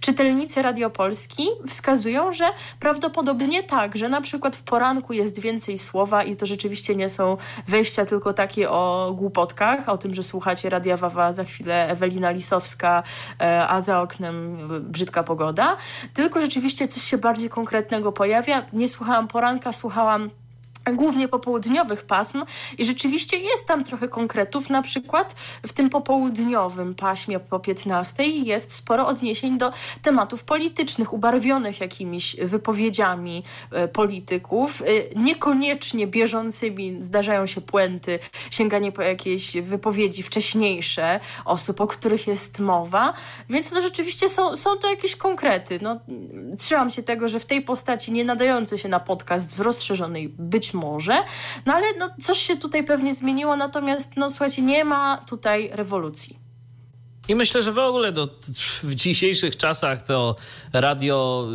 czytelnicy Radiopolski wskazują, że prawdopodobnie tak, że na przykład w poranku jest więcej słowa i to rzeczywiście nie są wejścia tylko takie o głupotkach, o tym, że słuchacie Radia Wawa, za chwilę Ewelina Lisowska, e, a za oknem brzydka pogoda, tylko rzeczywiście coś się bardziej konkretnego pojawia. Nie słuchałam poranka, słuchałam głównie popołudniowych pasm i rzeczywiście jest tam trochę konkretów, na przykład w tym popołudniowym paśmie po 15 jest sporo odniesień do tematów politycznych, ubarwionych jakimiś wypowiedziami e, polityków, e, niekoniecznie bieżącymi, zdarzają się puenty, sięganie po jakieś wypowiedzi wcześniejsze osób, o których jest mowa, więc to rzeczywiście są, są to jakieś konkrety. No, trzymam się tego, że w tej postaci nie nadający się na podcast w rozszerzonej być może, no ale no, coś się tutaj pewnie zmieniło, natomiast no słuchajcie, nie ma tutaj rewolucji. I myślę, że w ogóle do, w dzisiejszych czasach to radio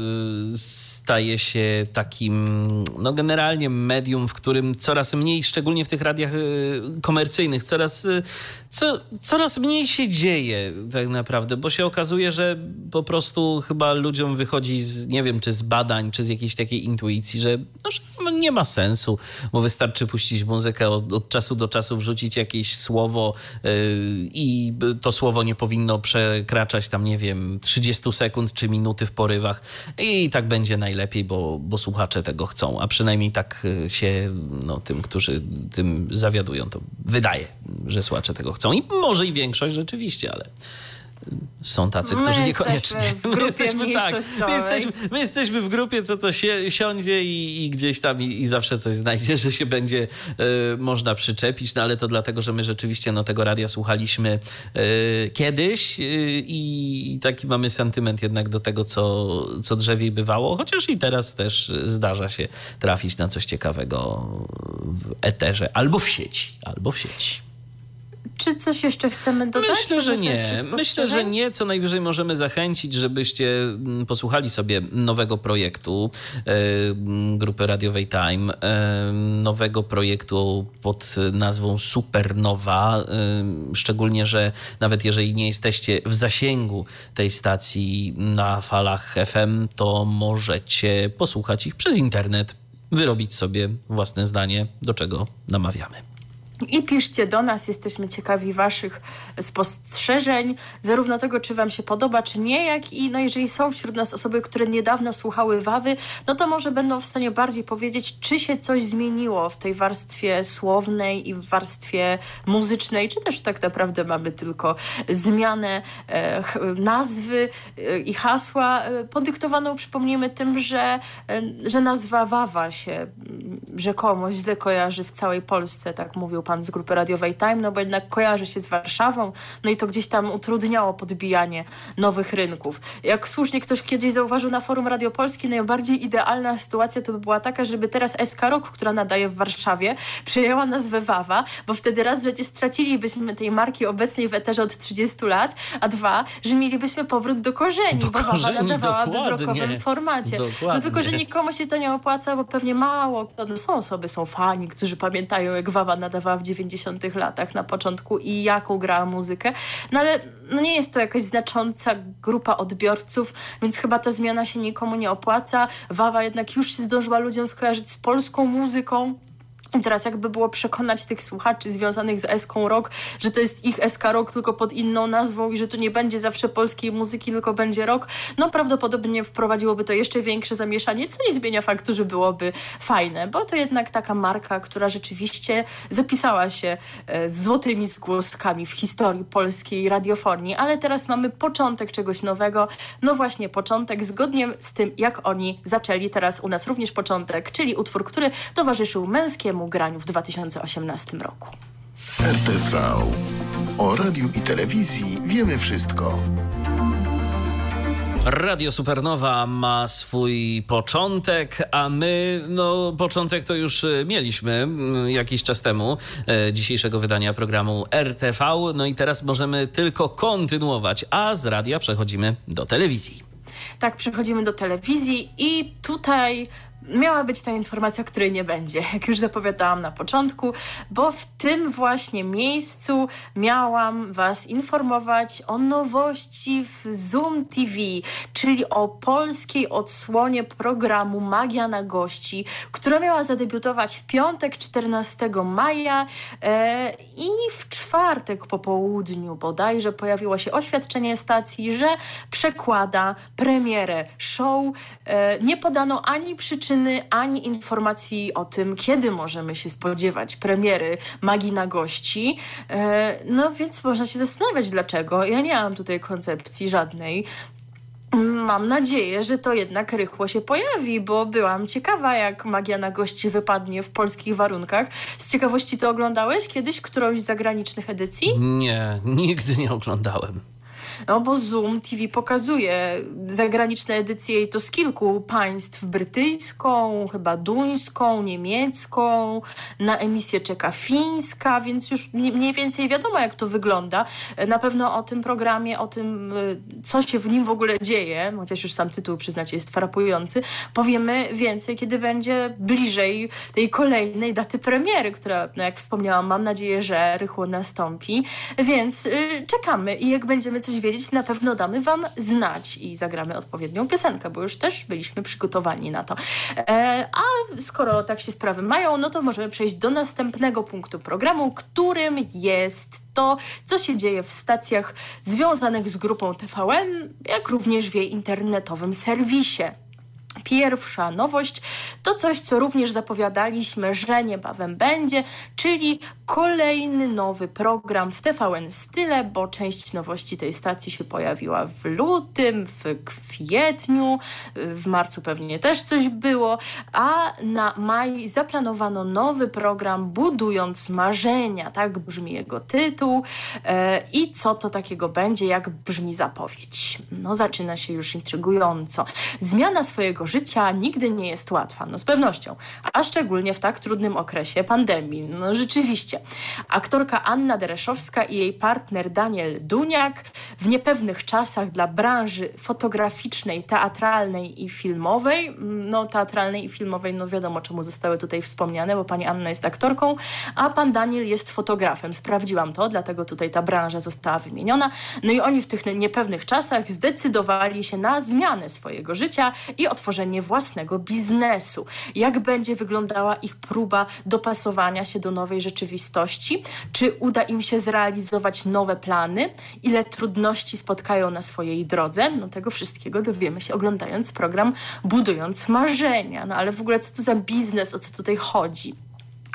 y, staje się takim, no generalnie medium, w którym coraz mniej, szczególnie w tych radiach y, komercyjnych, coraz, y, co, coraz mniej się dzieje tak naprawdę, bo się okazuje, że po prostu chyba ludziom wychodzi z, nie wiem, czy z badań, czy z jakiejś takiej intuicji, że, no, że nie ma sensu, bo wystarczy puścić muzykę od, od czasu do czasu, wrzucić jakieś słowo i to słowo nie powinno przekraczać tam, nie wiem, 30 sekund czy minuty w porywach. I tak będzie najlepiej, bo, bo słuchacze tego chcą, a przynajmniej tak y, się no, tym, którzy tym zawiadują, to wydaje, że słuchacze tego chcą i może i większość rzeczywiście, ale są tacy, my którzy niekoniecznie. My jesteśmy, tak, my jesteśmy, my jesteśmy w grupie, co to się siądzie i, i gdzieś tam i, i, zawsze coś znajdzie, że się będzie y, można przyczepić, no ale to dlatego, że my rzeczywiście no, tego radia słuchaliśmy y, kiedyś y, i taki mamy sentyment jednak do tego, co, co drzewiej bywało, chociaż i teraz też zdarza się trafić na coś ciekawego w eterze albo w sieci, albo w sieci. Czy coś jeszcze chcemy dodać? Myślę, że nie. Myślę, że nie. Co najwyżej możemy zachęcić, żebyście mm, posłuchali sobie nowego projektu e, grupy radiowej Time, e, nowego projektu pod nazwą Supernowa. E, szczególnie, że nawet jeżeli nie jesteście w zasięgu tej stacji na falach FM, to możecie posłuchać ich przez internet, wyrobić sobie własne zdanie, do czego namawiamy. I piszcie do nas, jesteśmy ciekawi Waszych spostrzeżeń, zarówno tego, czy Wam się podoba, czy nie, jak i no, jeżeli są wśród nas osoby, które niedawno słuchały Wawy, no to może będą w stanie bardziej powiedzieć, czy się coś zmieniło w tej warstwie słownej i w warstwie muzycznej, czy też tak naprawdę mamy tylko zmianę e, nazwy e, i hasła, e, podyktowaną, przypomnijmy, tym, że, e, że nazwa Wawa się rzekomo źle kojarzy w całej Polsce, tak mówił pan z grupy radiowej Time, no bo jednak kojarzy się z Warszawą, no i to gdzieś tam utrudniało podbijanie nowych rynków. Jak słusznie ktoś kiedyś zauważył na forum Radio Polski, najbardziej idealna sytuacja to by była taka, żeby teraz SK Rock, która nadaje w Warszawie, przyjęła nazwę Wawa, bo wtedy raz, że nie stracilibyśmy tej marki obecnej w eterze od 30 lat, a dwa, że mielibyśmy powrót do korzeni, do bo korzeni, Wawa nadawałaby w rockowym formacie. Dokładnie. No tylko, że nikomu się to nie opłaca, bo pewnie mało, no są osoby, są fani, którzy pamiętają, jak Wawa nadawała w 90 latach na początku i jaką grała muzykę. No ale no nie jest to jakaś znacząca grupa odbiorców, więc chyba ta zmiana się nikomu nie opłaca. Wawa jednak już się zdążyła ludziom skojarzyć z polską muzyką. I teraz jakby było przekonać tych słuchaczy związanych z Eską Rock, że to jest ich SK Rock tylko pod inną nazwą i że tu nie będzie zawsze polskiej muzyki, tylko będzie rock, no prawdopodobnie wprowadziłoby to jeszcze większe zamieszanie, co nie zmienia faktu, że byłoby fajne, bo to jednak taka marka, która rzeczywiście zapisała się e, z złotymi zgłoskami w historii polskiej radiofonii, ale teraz mamy początek czegoś nowego, no właśnie początek zgodnie z tym, jak oni zaczęli. Teraz u nas również początek, czyli utwór, który towarzyszył męskiemu graniu w 2018 roku. RTV. O radiu i telewizji wiemy wszystko. Radio Supernowa ma swój początek, a my, no, początek to już e, mieliśmy jakiś czas temu e, dzisiejszego wydania programu RTV. No i teraz możemy tylko kontynuować, a z radia przechodzimy do telewizji. Tak, przechodzimy do telewizji i tutaj miała być ta informacja, której nie będzie, jak już zapowiadałam na początku, bo w tym właśnie miejscu miałam Was informować o nowości w Zoom TV, czyli o polskiej odsłonie programu Magia na gości, która miała zadebiutować w piątek 14 maja e, i w czwartek po południu bodajże pojawiło się oświadczenie stacji, że przekłada premierę show. E, nie podano ani przyczyny, ani informacji o tym, kiedy możemy się spodziewać premiery Magii na gości. E, no więc można się zastanawiać dlaczego. Ja nie mam tutaj koncepcji żadnej. Mam nadzieję, że to jednak rychło się pojawi, bo byłam ciekawa, jak magia na gości wypadnie w polskich warunkach. Z ciekawości to oglądałeś kiedyś którąś z zagranicznych edycji? Nie, nigdy nie oglądałem. No bo Zoom TV pokazuje zagraniczne edycje i to z kilku państw. Brytyjską, chyba duńską, niemiecką. Na emisję czeka fińska, więc już mniej więcej wiadomo jak to wygląda. Na pewno o tym programie, o tym y, co się w nim w ogóle dzieje, chociaż już sam tytuł przyznacie jest frapujący, powiemy więcej, kiedy będzie bliżej tej kolejnej daty premiery, która, no jak wspomniałam, mam nadzieję, że rychło nastąpi. Więc yy, czekamy i jak będziemy coś wiedzieć, na pewno damy Wam znać i zagramy odpowiednią piosenkę, bo już też byliśmy przygotowani na to. E, a skoro tak się sprawy mają, no to możemy przejść do następnego punktu programu, którym jest to, co się dzieje w stacjach związanych z grupą TVN, jak również w jej internetowym serwisie. Pierwsza nowość to coś, co również zapowiadaliśmy, że niebawem będzie, czyli kolejny nowy program w TVN Style, bo część nowości tej stacji się pojawiła w lutym, w kwietniu, w marcu pewnie też coś było, a na maj zaplanowano nowy program Budując Marzenia, tak brzmi jego tytuł. E, I co to takiego będzie, jak brzmi zapowiedź? No zaczyna się już intrygująco. Zmiana swojego życia nigdy nie jest łatwa, no z pewnością, a szczególnie w tak trudnym okresie pandemii. No rzeczywiście. Aktorka Anna Dereszowska i jej partner Daniel Duniak w niepewnych czasach dla branży fotograficznej, teatralnej i filmowej, no teatralnej i filmowej, no wiadomo czemu zostały tutaj wspomniane, bo pani Anna jest aktorką, a pan Daniel jest fotografem. Sprawdziłam to, dlatego tutaj ta branża została wymieniona. No i oni w tych niepewnych czasach zdecydowali się na zmianę swojego życia i otworzyli tworzenie własnego biznesu. Jak będzie wyglądała ich próba dopasowania się do nowej rzeczywistości? Czy uda im się zrealizować nowe plany? Ile trudności spotkają na swojej drodze? No tego wszystkiego dowiemy się oglądając program Budując Marzenia. No ale w ogóle co to za biznes, o co tutaj chodzi?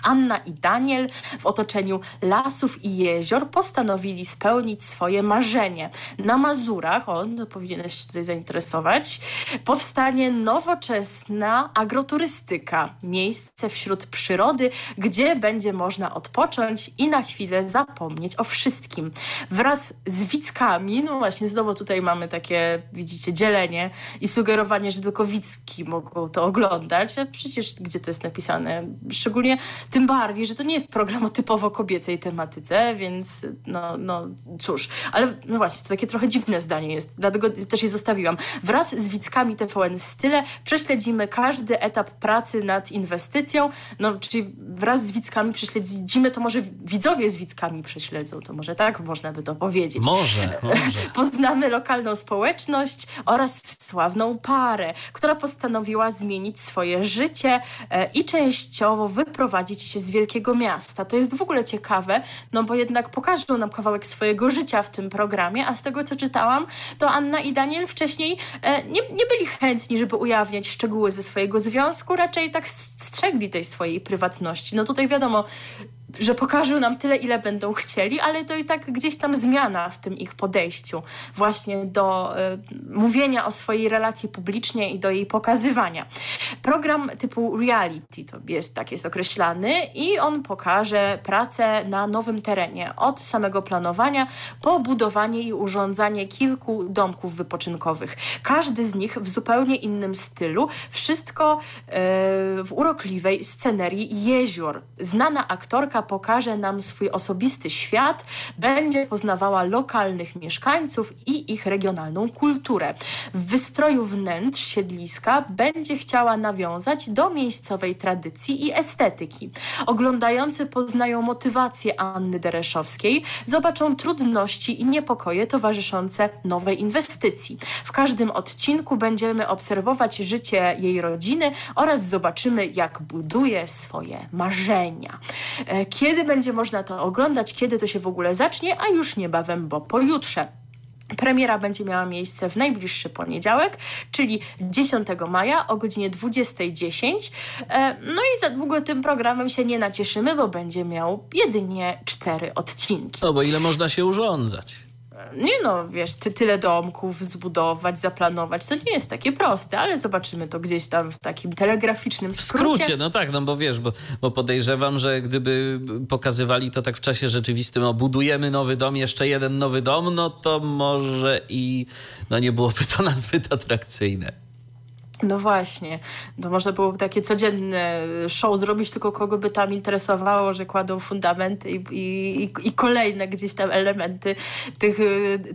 Anna i Daniel w otoczeniu lasów i jezior postanowili spełnić swoje marzenie. Na Mazurach, on to powinien się tutaj zainteresować, powstanie nowoczesna agroturystyka. Miejsce wśród przyrody, gdzie będzie można odpocząć i na chwilę zapomnieć o wszystkim. Wraz z Wickami, no właśnie znowu tutaj mamy takie, widzicie, dzielenie i sugerowanie, że tylko Wicki mogą to oglądać. A przecież gdzie to jest napisane? Szczególnie tym bardziej, że to nie jest program o typowo kobiecej tematyce, więc no, no cóż. Ale no właśnie, to takie trochę dziwne zdanie jest, dlatego też je zostawiłam. Wraz z widzkami TVN Style prześledzimy każdy etap pracy nad inwestycją, no czyli wraz z widzkami prześledzimy, to może widzowie z widzkami prześledzą, to może tak można by to powiedzieć. Może, może. Poznamy lokalną społeczność oraz sławną parę, która postanowiła zmienić swoje życie e, i częściowo wyprowadzić się z wielkiego miasta. To jest w ogóle ciekawe, no bo jednak pokażą nam kawałek swojego życia w tym programie, a z tego co czytałam, to Anna i Daniel wcześniej e, nie, nie byli chętni, żeby ujawniać szczegóły ze swojego związku, raczej tak strzegli tej swojej prywatności. No tutaj wiadomo, że pokażą nam tyle, ile będą chcieli, ale to i tak gdzieś tam zmiana w tym ich podejściu właśnie do y, mówienia o swojej relacji publicznie i do jej pokazywania. Program typu reality to jest, tak jest określany i on pokaże pracę na nowym terenie od samego planowania po budowanie i urządzanie kilku domków wypoczynkowych. Każdy z nich w zupełnie innym stylu, wszystko y, w urokliwej scenerii jezior. Znana aktorka pokaże nam swój osobisty świat, będzie poznawała lokalnych mieszkańców i ich regionalną kulturę. W wystroju wnętrz siedliska będzie chciała nawiązać do miejscowej tradycji i estetyki. Oglądający poznają motywację Anny Dereszowskiej, zobaczą trudności i niepokoje towarzyszące nowej inwestycji. W każdym odcinku będziemy obserwować życie jej rodziny oraz zobaczymy, jak buduje swoje marzenia. Kiedy będzie można to oglądać, kiedy to się w ogóle zacznie, a już niebawem, bo pojutrze. Premiera będzie miała miejsce w najbliższy poniedziałek, czyli 10 maja o godzinie 20.10. E, no i za długo tym programem się nie nacieszymy, bo będzie miał jedynie cztery odcinki. No bo ile można się urządzać? Nie no, wiesz, ty, tyle domków zbudować, zaplanować, to nie jest takie proste, ale zobaczymy to gdzieś tam w takim telegraficznym skrócie. W skrócie, no tak, no bo wiesz, bo, bo podejrzewam, że gdyby pokazywali to tak w czasie rzeczywistym, no budujemy nowy dom, jeszcze jeden nowy dom, no to może i no nie byłoby to nazbyt atrakcyjne. No właśnie, to można było takie codzienne show zrobić, tylko kogo by tam interesowało, że kładą fundamenty i, i, i kolejne gdzieś tam elementy tych,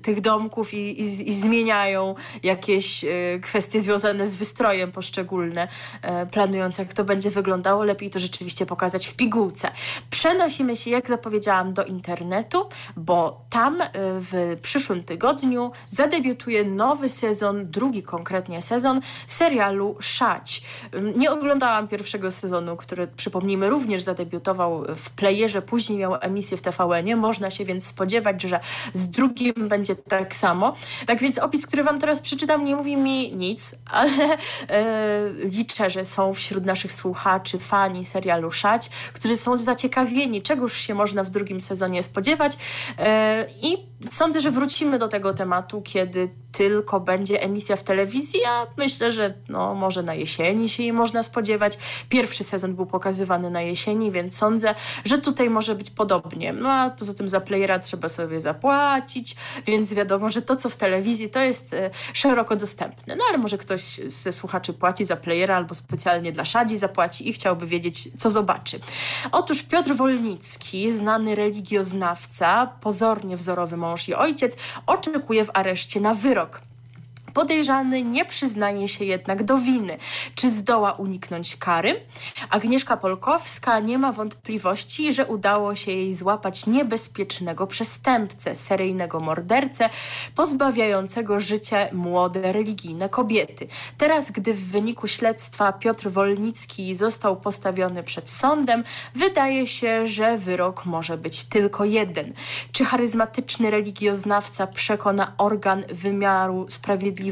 tych domków i, i, zmieniają jakieś e, kwestie związane z wystrojem poszczególne, e, planując jak to będzie wyglądało. Lepiej to rzeczywiście pokazać w pigułce. Przenosimy się, jak zapowiedziałam, do internetu, bo tam e, w przyszłym tygodniu zadebiutuje nowy sezon, drugi konkretnie sezon serii serialu Szać. Nie oglądałam pierwszego sezonu, który przypomnijmy również zadebiutował w playerze, później miał emisję w TVN-ie. Można się więc spodziewać, że z drugim będzie tak samo. Tak więc opis, który wam teraz przeczytam, nie mówi mi nic, ale e, liczę, że są wśród naszych słuchaczy fani serialu Szać, którzy są zaciekawieni, czegoż się można w drugim sezonie spodziewać e, i sądzę, że wrócimy do tego tematu, kiedy tylko będzie emisja w telewizji, a myślę, że no, może na jesieni się jej można spodziewać. Pierwszy sezon był pokazywany na jesieni, więc sądzę, że tutaj może być podobnie. No a poza tym za playera trzeba sobie zapłacić, więc wiadomo, że to, co w telewizji, to jest e, szeroko dostępne. No ale może ktoś ze słuchaczy płaci za playera albo specjalnie dla Szadzi zapłaci i chciałby wiedzieć, co zobaczy. Otóż Piotr Wolnicki, znany religioznawca, pozornie wzorowy mąż i ojciec, oczekuje w areszcie na wyrok Podejrzany nie przyznaje się jednak do winy. Czy zdoła uniknąć kary? Agnieszka Polkowska nie ma wątpliwości, że udało się jej złapać niebezpiecznego przestępcę, seryjnego mordercę, pozbawiającego życia młode religijne kobiety. Teraz, gdy w wyniku śledztwa Piotr Wolnicki został postawiony przed sądem, wydaje się, że wyrok może być tylko jeden. Czy charyzmatyczny religioznawca przekona organ wymiaru sprawiedliwości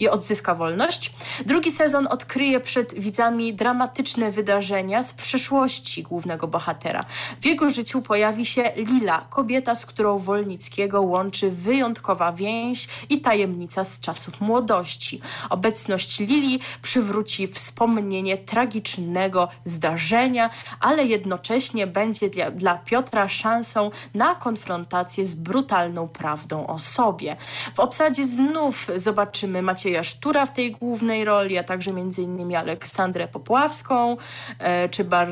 i odzyska wolność? Drugi sezon odkryje przed widzami dramatyczne wydarzenia z przeszłości głównego bohatera. W jego życiu pojawi się Lila, kobieta, z którą Wolnickiego łączy wyjątkowa więź i tajemnica z czasów młodości. Obecność Lili przywróci wspomnienie tragicznego zdarzenia, ale jednocześnie będzie dla, dla Piotra szansą na konfrontację z brutalną prawdą o sobie. W obsadzie znów zobaczymy Macieja Sztura w tej głównej roli, a także m.in. Aleksandrę Popławską, e, czy Bar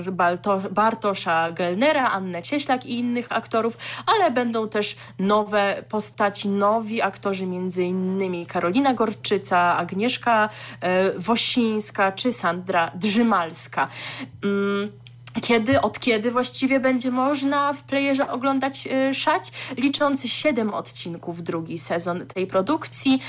Bartosza Gelnera, Annę Cieślak i innych aktorów, ale będą też nowe postaci, nowi aktorzy, m.in. Karolina Gorczyca, Agnieszka e, Wosińska czy Sandra Drzymalska. Mm kiedy, od kiedy właściwie będzie można w playerze oglądać y, Szać. Liczący 7 odcinków drugi sezon tej produkcji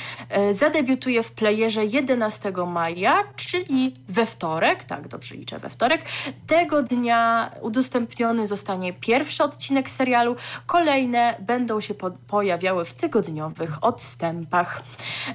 y, zadebiutuje w playerze 11 maja, czyli we wtorek, tak dobrze liczę, we wtorek. Tego dnia udostępniony zostanie pierwszy odcinek serialu, kolejne będą się po pojawiały w tygodniowych odstępach.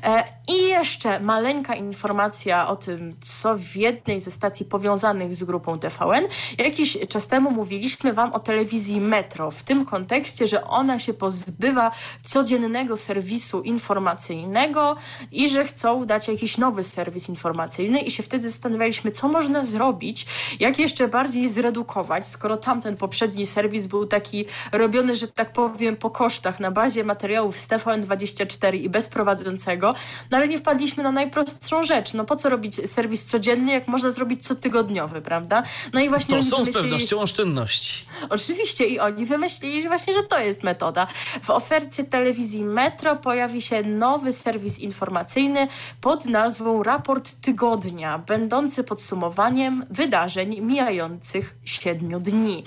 E, I jeszcze maleńka informacja o tym, co w jednej ze stacji powiązanych z grupą TVN Jakiś czas temu mówiliśmy Wam o telewizji Metro w tym kontekście, że ona się pozbywa codziennego serwisu informacyjnego i że chcą dać jakiś nowy serwis informacyjny i się wtedy zastanawialiśmy, co można zrobić, jak jeszcze bardziej zredukować, skoro tamten poprzedni serwis był taki robiony, że tak powiem, po kosztach na bazie materiałów z TVN24 i bez prowadzącego, no ale nie wpadliśmy na najprostszą rzecz. No po co robić serwis codzienny, jak można zrobić cotygodniowy, prawda? No i właśnie są z pewnością oszczędności. Oczywiście i oni wymyślili że właśnie, że to jest metoda. W ofercie telewizji Metro pojawi się nowy serwis informacyjny pod nazwą Raport Tygodnia, będący podsumowaniem wydarzeń mijających siedmiu dni.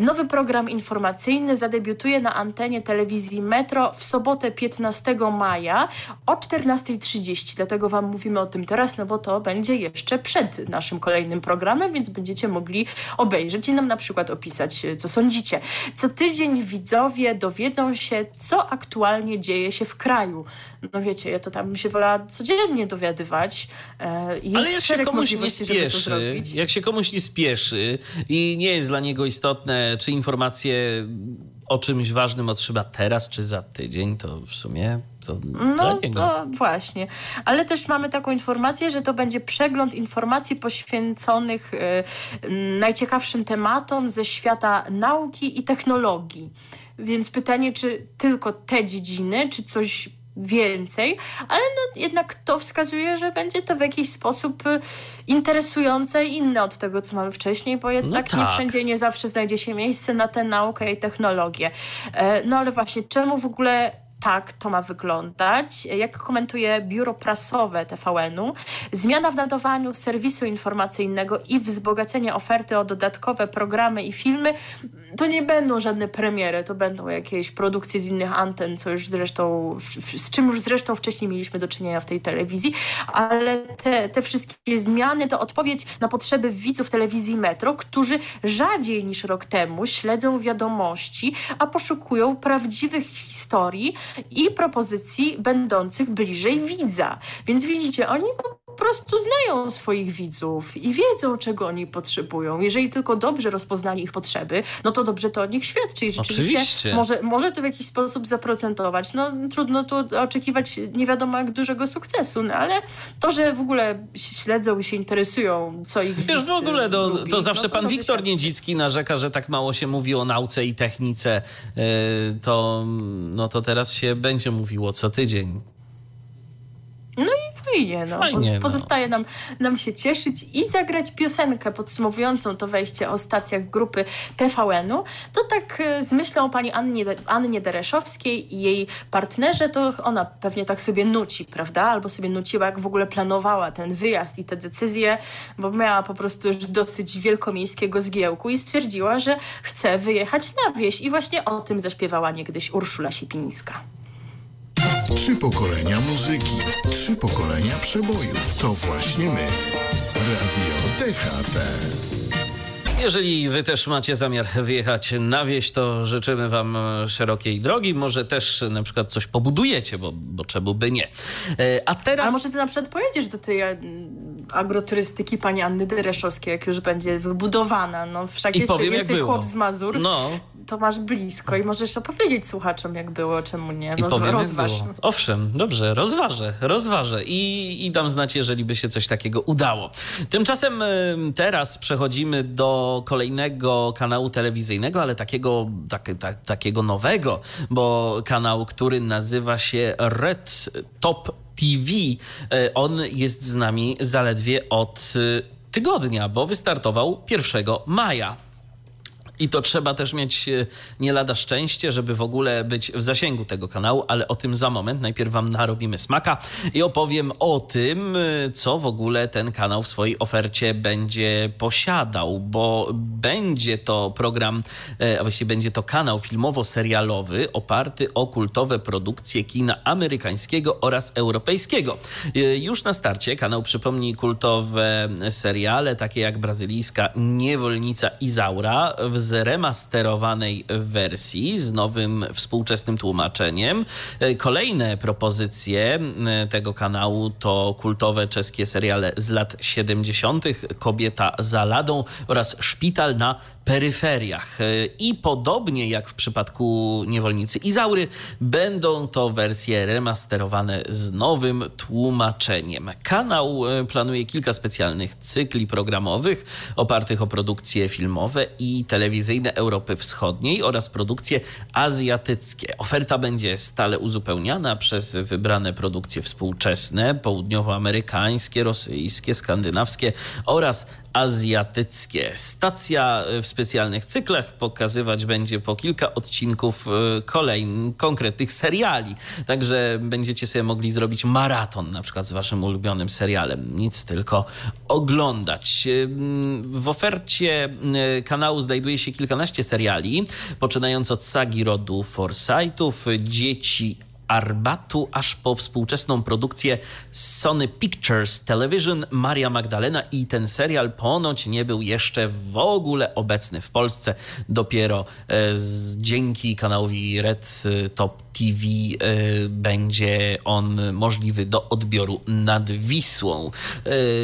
Nowy program informacyjny zadebiutuje na antenie telewizji Metro w sobotę 15 maja o 14.30. Dlatego Wam mówimy o tym teraz, no bo to będzie jeszcze przed naszym kolejnym programem, więc będziecie mogli obejrzeć i nam na przykład opisać, e, co sądzicie. Co tydzień widzowie dowiedzą się, co aktualnie dzieje się w kraju. No wiecie, ja to tam się wolała codziennie dowiadywać. E, jest Ale jak się komuś nie spieszy, jak się komuś nie spieszy i nie jest dla niego istotne, czy informacje o czymś ważnym otrzyma teraz czy za tydzień, to w sumie to no, no właśnie. Ale też mamy taką informację, że to będzie przegląd informacji poświęconych y, najciekawszym tematom ze świata nauki i technologii. Więc pytanie, czy tylko te dziedziny, czy coś więcej, ale no jednak to wskazuje, że będzie to w jakiś sposób y, interesujące i inne od tego, co mamy wcześniej, bo jednak no tak. nie wszędzie nie zawsze znajdzie się miejsce na tę naukę i technologię. E, no ale właśnie, czemu w ogóle tak to ma wyglądać. Jak komentuje biuro prasowe TVN-u, zmiana w nadawaniu serwisu informacyjnego i wzbogacenie oferty o dodatkowe programy i filmy to nie będą żadne premiery, to będą jakieś produkcje z innych anten, co już zresztą, z czym już zresztą wcześniej mieliśmy do czynienia w tej telewizji, ale te, te wszystkie zmiany to odpowiedź na potrzeby widzów telewizji Metro, którzy rzadziej niż rok temu śledzą wiadomości, a poszukują prawdziwych historii i propozycji będących bliżej widza. Więc widzicie, oni prostu znają swoich widzów i wiedzą, czego oni potrzebują. Jeżeli tylko dobrze rozpoznali ich potrzeby, no to dobrze to o nich świadczy i rzeczywiście Oczywiście. może, może to w jakiś sposób zaprocentować. No trudno tu oczekiwać nie wiadomo jak dużego sukcesu, no ale to, że w ogóle śledzą i się interesują, co ich Wiesz, w ogóle to, lubi, to zawsze no, to pan Wiktor Niedzicki narzeka, że tak mało się mówi o nauce i technice, e, to, no to teraz się będzie mówiło co tydzień. No i fajnie. No. Fajnie, no. Pozostaje nam, nam się cieszyć i zagrać piosenkę podsumowującą to wejście o stacjach grupy TVN-u. To tak e, z myślą o pani Annie, Annie Dereszowskiej i jej partnerze, to ona pewnie tak sobie nuci, prawda? Albo sobie nuciła, jak w ogóle planowała ten wyjazd i te decyzje, bo miała po prostu już dosyć wielkomiejskiego zgiełku i stwierdziła, że chce wyjechać na wieś. I właśnie o tym zaśpiewała niegdyś Urszula Siepińska. Trzy pokolenia muzyki, trzy pokolenia przebojów. To właśnie my. Radio DHT. Jeżeli wy też macie zamiar wyjechać na wieś, to życzymy wam szerokiej drogi. Może też na przykład coś pobudujecie, bo, bo czemu by nie. E, a teraz... Ale może ty na przykład pojedziesz do tej e, agroturystyki pani Anny Dereszowskiej, jak już będzie wybudowana. No wszak I jest, powiem, jesteś chłop z Mazur. No, to masz blisko i możesz opowiedzieć słuchaczom, jak było, czemu nie. I Roz, powiem, rozważ. było. Owszem, dobrze, rozważę, rozważę i, i dam znać, jeżeli by się coś takiego udało. Tymczasem y, teraz przechodzimy do kolejnego kanału telewizyjnego, ale takiego, tak, tak, takiego nowego, bo kanał, który nazywa się Red Top TV, y, on jest z nami zaledwie od y, tygodnia, bo wystartował 1 maja. I to trzeba też mieć e, nie lada szczęście, żeby w ogóle być w zasięgu tego kanału, ale o tym za moment. Najpierw wam narobimy smaka i opowiem o tym, e, co w ogóle ten kanał w swojej ofercie będzie posiadał, bo będzie to program, e, a właściwie będzie to kanał filmowo-serialowy oparty o kultowe produkcje kina amerykańskiego oraz europejskiego. Już na starcie kanał przypomni kultowe seriale, takie jak brazylijska Niewolnica Izaura w zremasterowanej wersji z nowym współczesnym tłumaczeniem. Kolejne propozycje tego kanału to kultowe czeskie seriale z lat 70., Kobieta za ladą oraz Szpital na peryferiach. I podobnie jak w przypadku Niewolnicy Izaury, będą to wersje remasterowane z nowym tłumaczeniem. Kanał planuje kilka specjalnych cykli programowych opartych o produkcje filmowe i telewizyjne Europy Wschodniej oraz produkcje azjatyckie. Oferta będzie stale uzupełniana przez wybrane produkcje współczesne, południowoamerykańskie, rosyjskie, skandynawskie oraz azjatyckie. Stacja w specjalnych cyklach pokazywać będzie po kilka odcinków kolejnych konkretnych seriali. Także będziecie sobie mogli zrobić maraton na przykład z waszym ulubionym serialem. Nic tylko oglądać. W ofercie kanału znajduje się kilkanaście seriali, poczynając od sagi rodu Forsythów, dzieci Arbatu, aż po współczesną produkcję Sony Pictures Television Maria Magdalena i ten serial ponoć nie był jeszcze w ogóle obecny w Polsce. Dopiero e, z, dzięki kanałowi Red Top TV e, będzie on możliwy do odbioru nad Wisłą.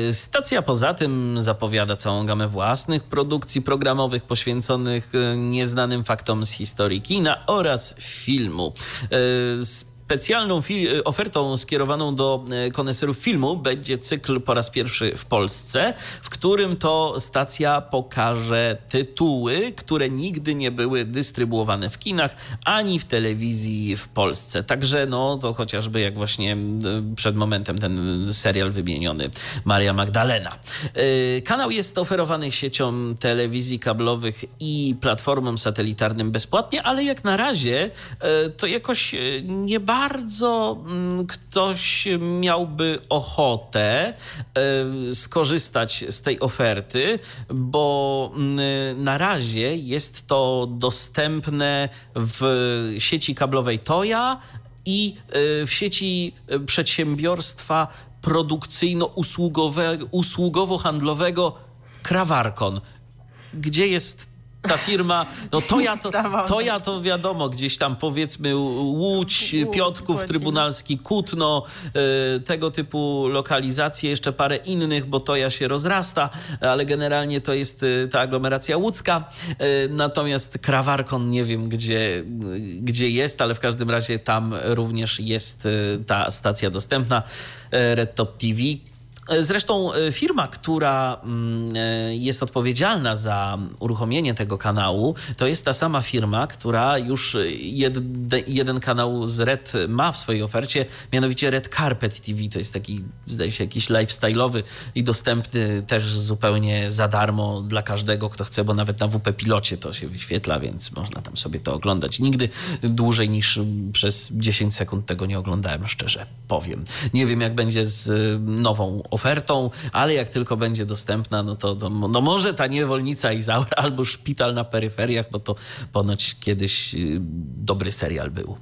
E, stacja poza tym zapowiada całą gamę własnych produkcji programowych poświęconych e, nieznanym faktom z historii kina oraz filmu. E, Specjalną ofertą skierowaną do koneserów filmu będzie cykl po raz pierwszy w Polsce, w którym to stacja pokaże tytuły, które nigdy nie były dystrybuowane w kinach ani w telewizji w Polsce. Także no to chociażby jak właśnie przed momentem ten serial wymieniony Maria Magdalena. Kanał jest oferowany siecią telewizji kablowych i platformom satelitarnym bezpłatnie, ale jak na razie to jakoś nie bardzo bardzo ktoś miałby ochotę skorzystać z tej oferty, bo na razie jest to dostępne w sieci kablowej Toja i w sieci przedsiębiorstwa produkcyjno-usługowo-handlowego Krawarkon, gdzie jest ta firma, no to ja to, to ja to wiadomo, gdzieś tam powiedzmy Łódź, Piotrków Trybunalski, Kutno, tego typu lokalizacje, jeszcze parę innych, bo to ja się rozrasta, ale generalnie to jest ta aglomeracja łódzka. Natomiast Krawarkon nie wiem, gdzie, gdzie jest, ale w każdym razie tam również jest ta stacja dostępna, Red Top TV Zresztą firma, która mm, jest odpowiedzialna za uruchomienie tego kanału, to jest ta sama firma, która już jed, jeden kanał z Red ma w swojej ofercie, mianowicie Red Carpet TV. To jest taki, zdaje się, jakiś lifestyle'owy i dostępny też zupełnie za darmo dla każdego, kto chce, bo nawet na WP Pilocie to się wyświetla, więc można tam sobie to oglądać. Nigdy dłużej niż przez 10 sekund tego nie oglądałem, szczerze powiem. Nie wiem, jak będzie z y, nową ofertą, ale jak tylko będzie dostępna, no to, to no może ta niewolnica Izaura albo szpital na peryferiach, bo to ponoć kiedyś y, dobry serial był.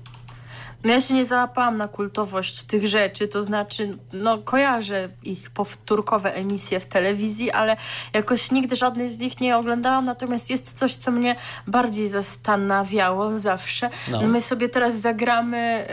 No ja się nie załapałam na kultowość tych rzeczy, to znaczy, no kojarzę ich powtórkowe emisje w telewizji, ale jakoś nigdy żadnej z nich nie oglądałam, natomiast jest coś, co mnie bardziej zastanawiało zawsze. No. My sobie teraz zagramy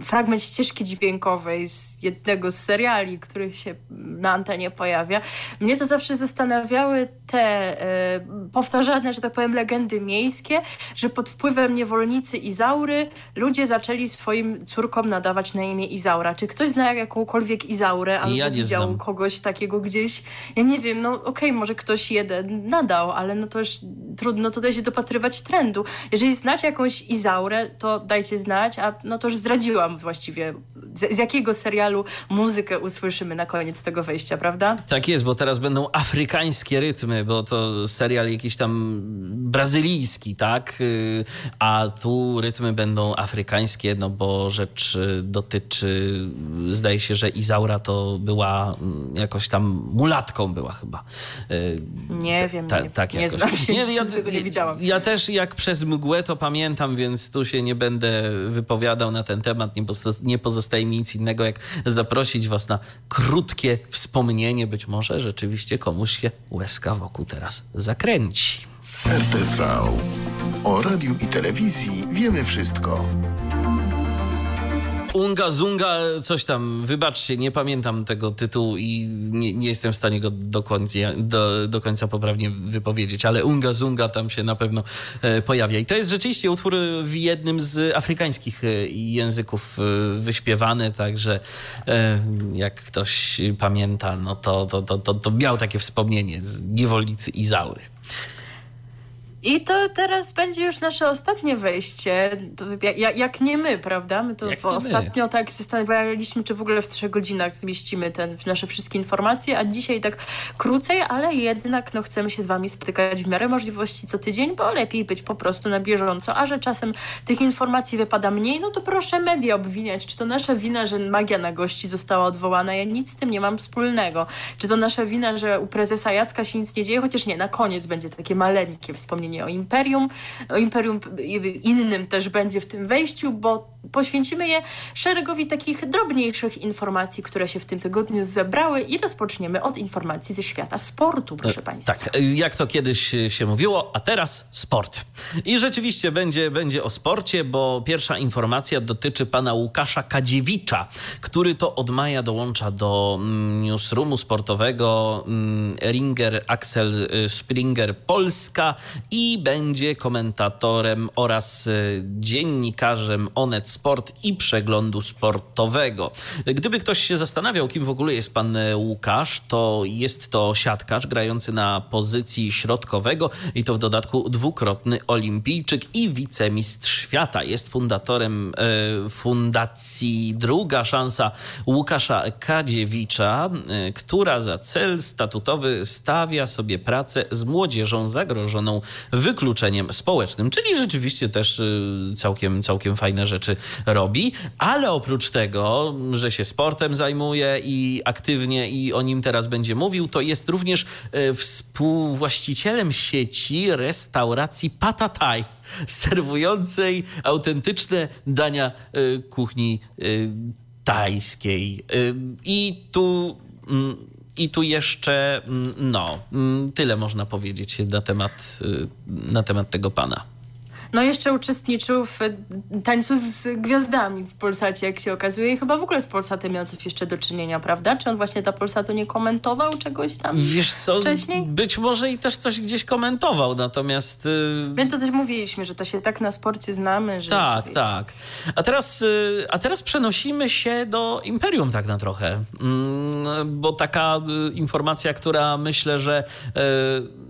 y, fragment ścieżki dźwiękowej z jednego z seriali, który się na antenie pojawia. Mnie to zawsze zastanawiały te y, powtarzane, że tak powiem, legendy miejskie, że pod wpływem niewolnicy Izaury ludzie ludzie zaczęli swoim córkom nadawać na imię Izaura. Czy ktoś zna jakąkolwiek Izaurę albo ja widział znam. kogoś takiego gdzieś? Ja nie wiem, no okej, okay, może ktoś jeden nadał, ale no to już trudno tutaj się dopatrywać trendu. Jeżeli znacie jakąś Izaurę, to dajcie znać, a no to już zdradziłam właściwie z, z jakiego serialu muzykę usłyszymy na koniec tego wejścia, prawda? Tak jest, bo teraz będą afrykańskie rytmy, bo to serial jakiś tam brazylijski, tak? Y, a tu rytmy będą afrykańskie amerykańskie, no bo rzecz y, dotyczy, zdaje się, że Izaura to była mm, jakoś tam mulatką była chyba. Y, nie wiem, ta, nie, tak nie znam się, nie, ja, tego nie widziałam. Ja też jak przez mgłę to pamiętam, więc tu się nie będę wypowiadał na ten temat. Nie, nie pozostaje mi nic innego, jak zaprosić was na krótkie wspomnienie. Być może rzeczywiście komuś się łezka wokół teraz zakręci. RTV. O radiu i telewizji wiemy wszystko. Unga Zunga, coś tam, wybaczcie, nie pamiętam tego tytułu i nie, nie jestem w stanie go do końca, do, do końca poprawnie wypowiedzieć, ale Unga Zunga tam się na pewno e, pojawia. I to jest rzeczywiście utwór w jednym z afrykańskich e, języków e, wyśpiewany, także jak ktoś pamięta, no to, to, to, to, to miał takie wspomnienie z niewolnicy Izaury. I to teraz będzie już nasze ostatnie wejście. Jak, nie my, prawda? My to ostatnio my. tak zastanawialiśmy, czy w ogóle w trzech godzinach zmieścimy ten, nasze wszystkie informacje, a dzisiaj tak krócej, ale jednak no, chcemy się z wami spotykać w miarę możliwości co tydzień, bo lepiej być po prostu na bieżąco. A że czasem tych informacji wypada mniej, no to proszę media obwiniać. Czy to nasza wina, że magia na gości została odwołana? Ja nic z tym nie mam wspólnego. Czy to nasza wina, że u prezesa Jacka się nic nie dzieje? Chociaż nie, na koniec będzie takie maleńkie wspomnienie o Imperium. O Imperium innym też będzie w tym wejściu, bo poświęcimy je szeregowi takich drobniejszych informacji, które się w tym tygodniu zebrały i rozpoczniemy od informacji ze świata sportu, proszę e, Państwa. Tak, jak to kiedyś się mówiło, a teraz sport. I rzeczywiście będzie, będzie o sporcie, bo pierwsza informacja dotyczy pana Łukasza Kadziewicza, który to od maja dołącza do mm, newsroomu sportowego mm, Ringer Axel y, Springer Polska i będzie komentatorem oraz y, dziennikarzem Onet Sport i przeglądu sportowego. Gdyby ktoś się zastanawiał, kim w ogóle jest pan Łukasz, to jest to siatkarz grający na pozycji środkowego i to w dodatku dwukrotny olimpijczyk i wicemistrz świata. Jest fundatorem e, fundacji Druga Szansa Łukasza Kadziewicza, e, która za cel statutowy stawia sobie pracę z młodzieżą zagrożoną wykluczeniem społecznym, czyli rzeczywiście też e, całkiem, całkiem fajne rzeczy robi, ale oprócz tego, że się sportem zajmuje i aktywnie i o nim teraz będzie mówił, to jest również e, współwłaścicielem sieci restauracji Patataj serwującej autentyczne dania e, kuchni tajskiej. I tu mm, i tu jeszcze, mm, no, mm, tyle można powiedzieć na temat, na temat tego pana. No jeszcze uczestniczył w tańcu z gwiazdami w Polsacie, jak się okazuje i chyba w ogóle z Polsatem miał coś jeszcze do czynienia, prawda? Czy on właśnie ta Polsatu nie komentował czegoś tam Wiesz co, wcześniej? być może i też coś gdzieś komentował, natomiast... y, My to też mówiliśmy, że to się tak na sporcie znamy, że... Tak, wiecie. tak. A teraz, y, a teraz przenosimy się do Imperium tak na trochę, Mm, bo taka y, informacja, która myślę, że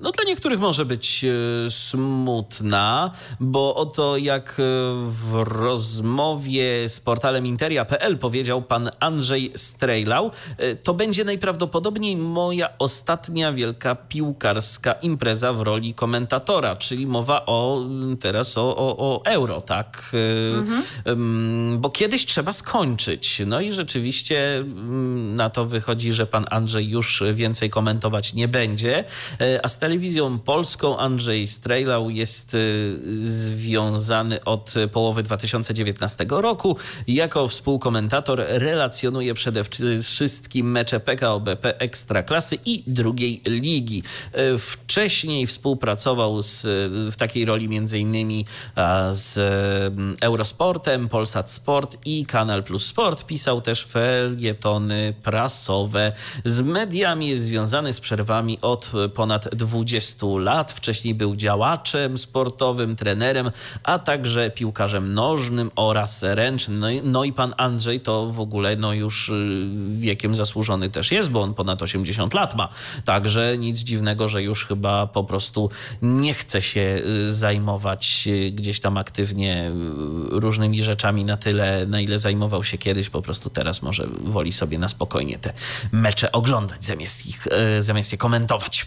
no, dla niektórych może być y, smutna, bo oto jak y, w rozmowie z portalem interia.pl powiedział pan Andrzej Strejlał, y, to będzie najprawdopodobniej moja ostatnia wielka piłkarska impreza w roli komentatora, czyli mowa o teraz o, o, o euro, tak? Ym, Bo kiedyś trzeba skończyć. No i rzeczywiście ym, na to wychodzi, że pan Andrzej już więcej komentować nie będzie. A z telewizją polską Andrzej Strejlał jest y, związany od połowy 2019 roku. Jako współkomentator relacjonuje przede wszystkim mecze PKO BP Ekstraklasy i drugiej ligi. Y, Wcześniej współpracował z, w takiej roli a, z Eurosportem, Polsat Sport i Kanal Plus Sport. Pisał też felietony prasowe. Z mediami jest związany z przerwami od ponad 20 lat. Wcześniej był działaczem sportowym, trenerem, a także piłkarzem nożnym oraz ręcznym. No i, no i pan Andrzej to w ogóle no już y, wiekiem zasłużony też jest, bo on ponad 80 lat ma. Także nic dziwnego, że już chyba po prostu nie chce się y, zajmować y, gdzieś tam aktywnie różnymi rzeczami na tyle, na ile zajmował się kiedyś. Po prostu teraz może woli sobie na spokojnie te mecze oglądać zamiast ich, zamiast je komentować.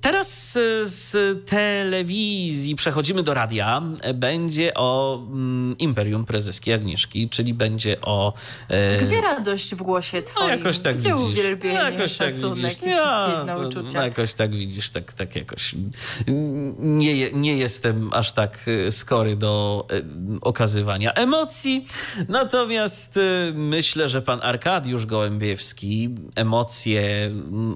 Teraz y, z telewizji przechodzimy do radia. Będzie o mm, Imperium Prezeski Agnieszki, czyli będzie o... y, Gdzie radość w głosie no twoim? jakoś tak Gdzie widzisz. uwielbienie, No, jakoś tak szacunek widzisz. i wszystkie Ja? No, jakoś tak widzisz, tak, tak jakoś. Nie, nie jestem aż tak y, skory do okazywania emocji. Natomiast myślę, że pan Arkadiusz Gołębiewski emocje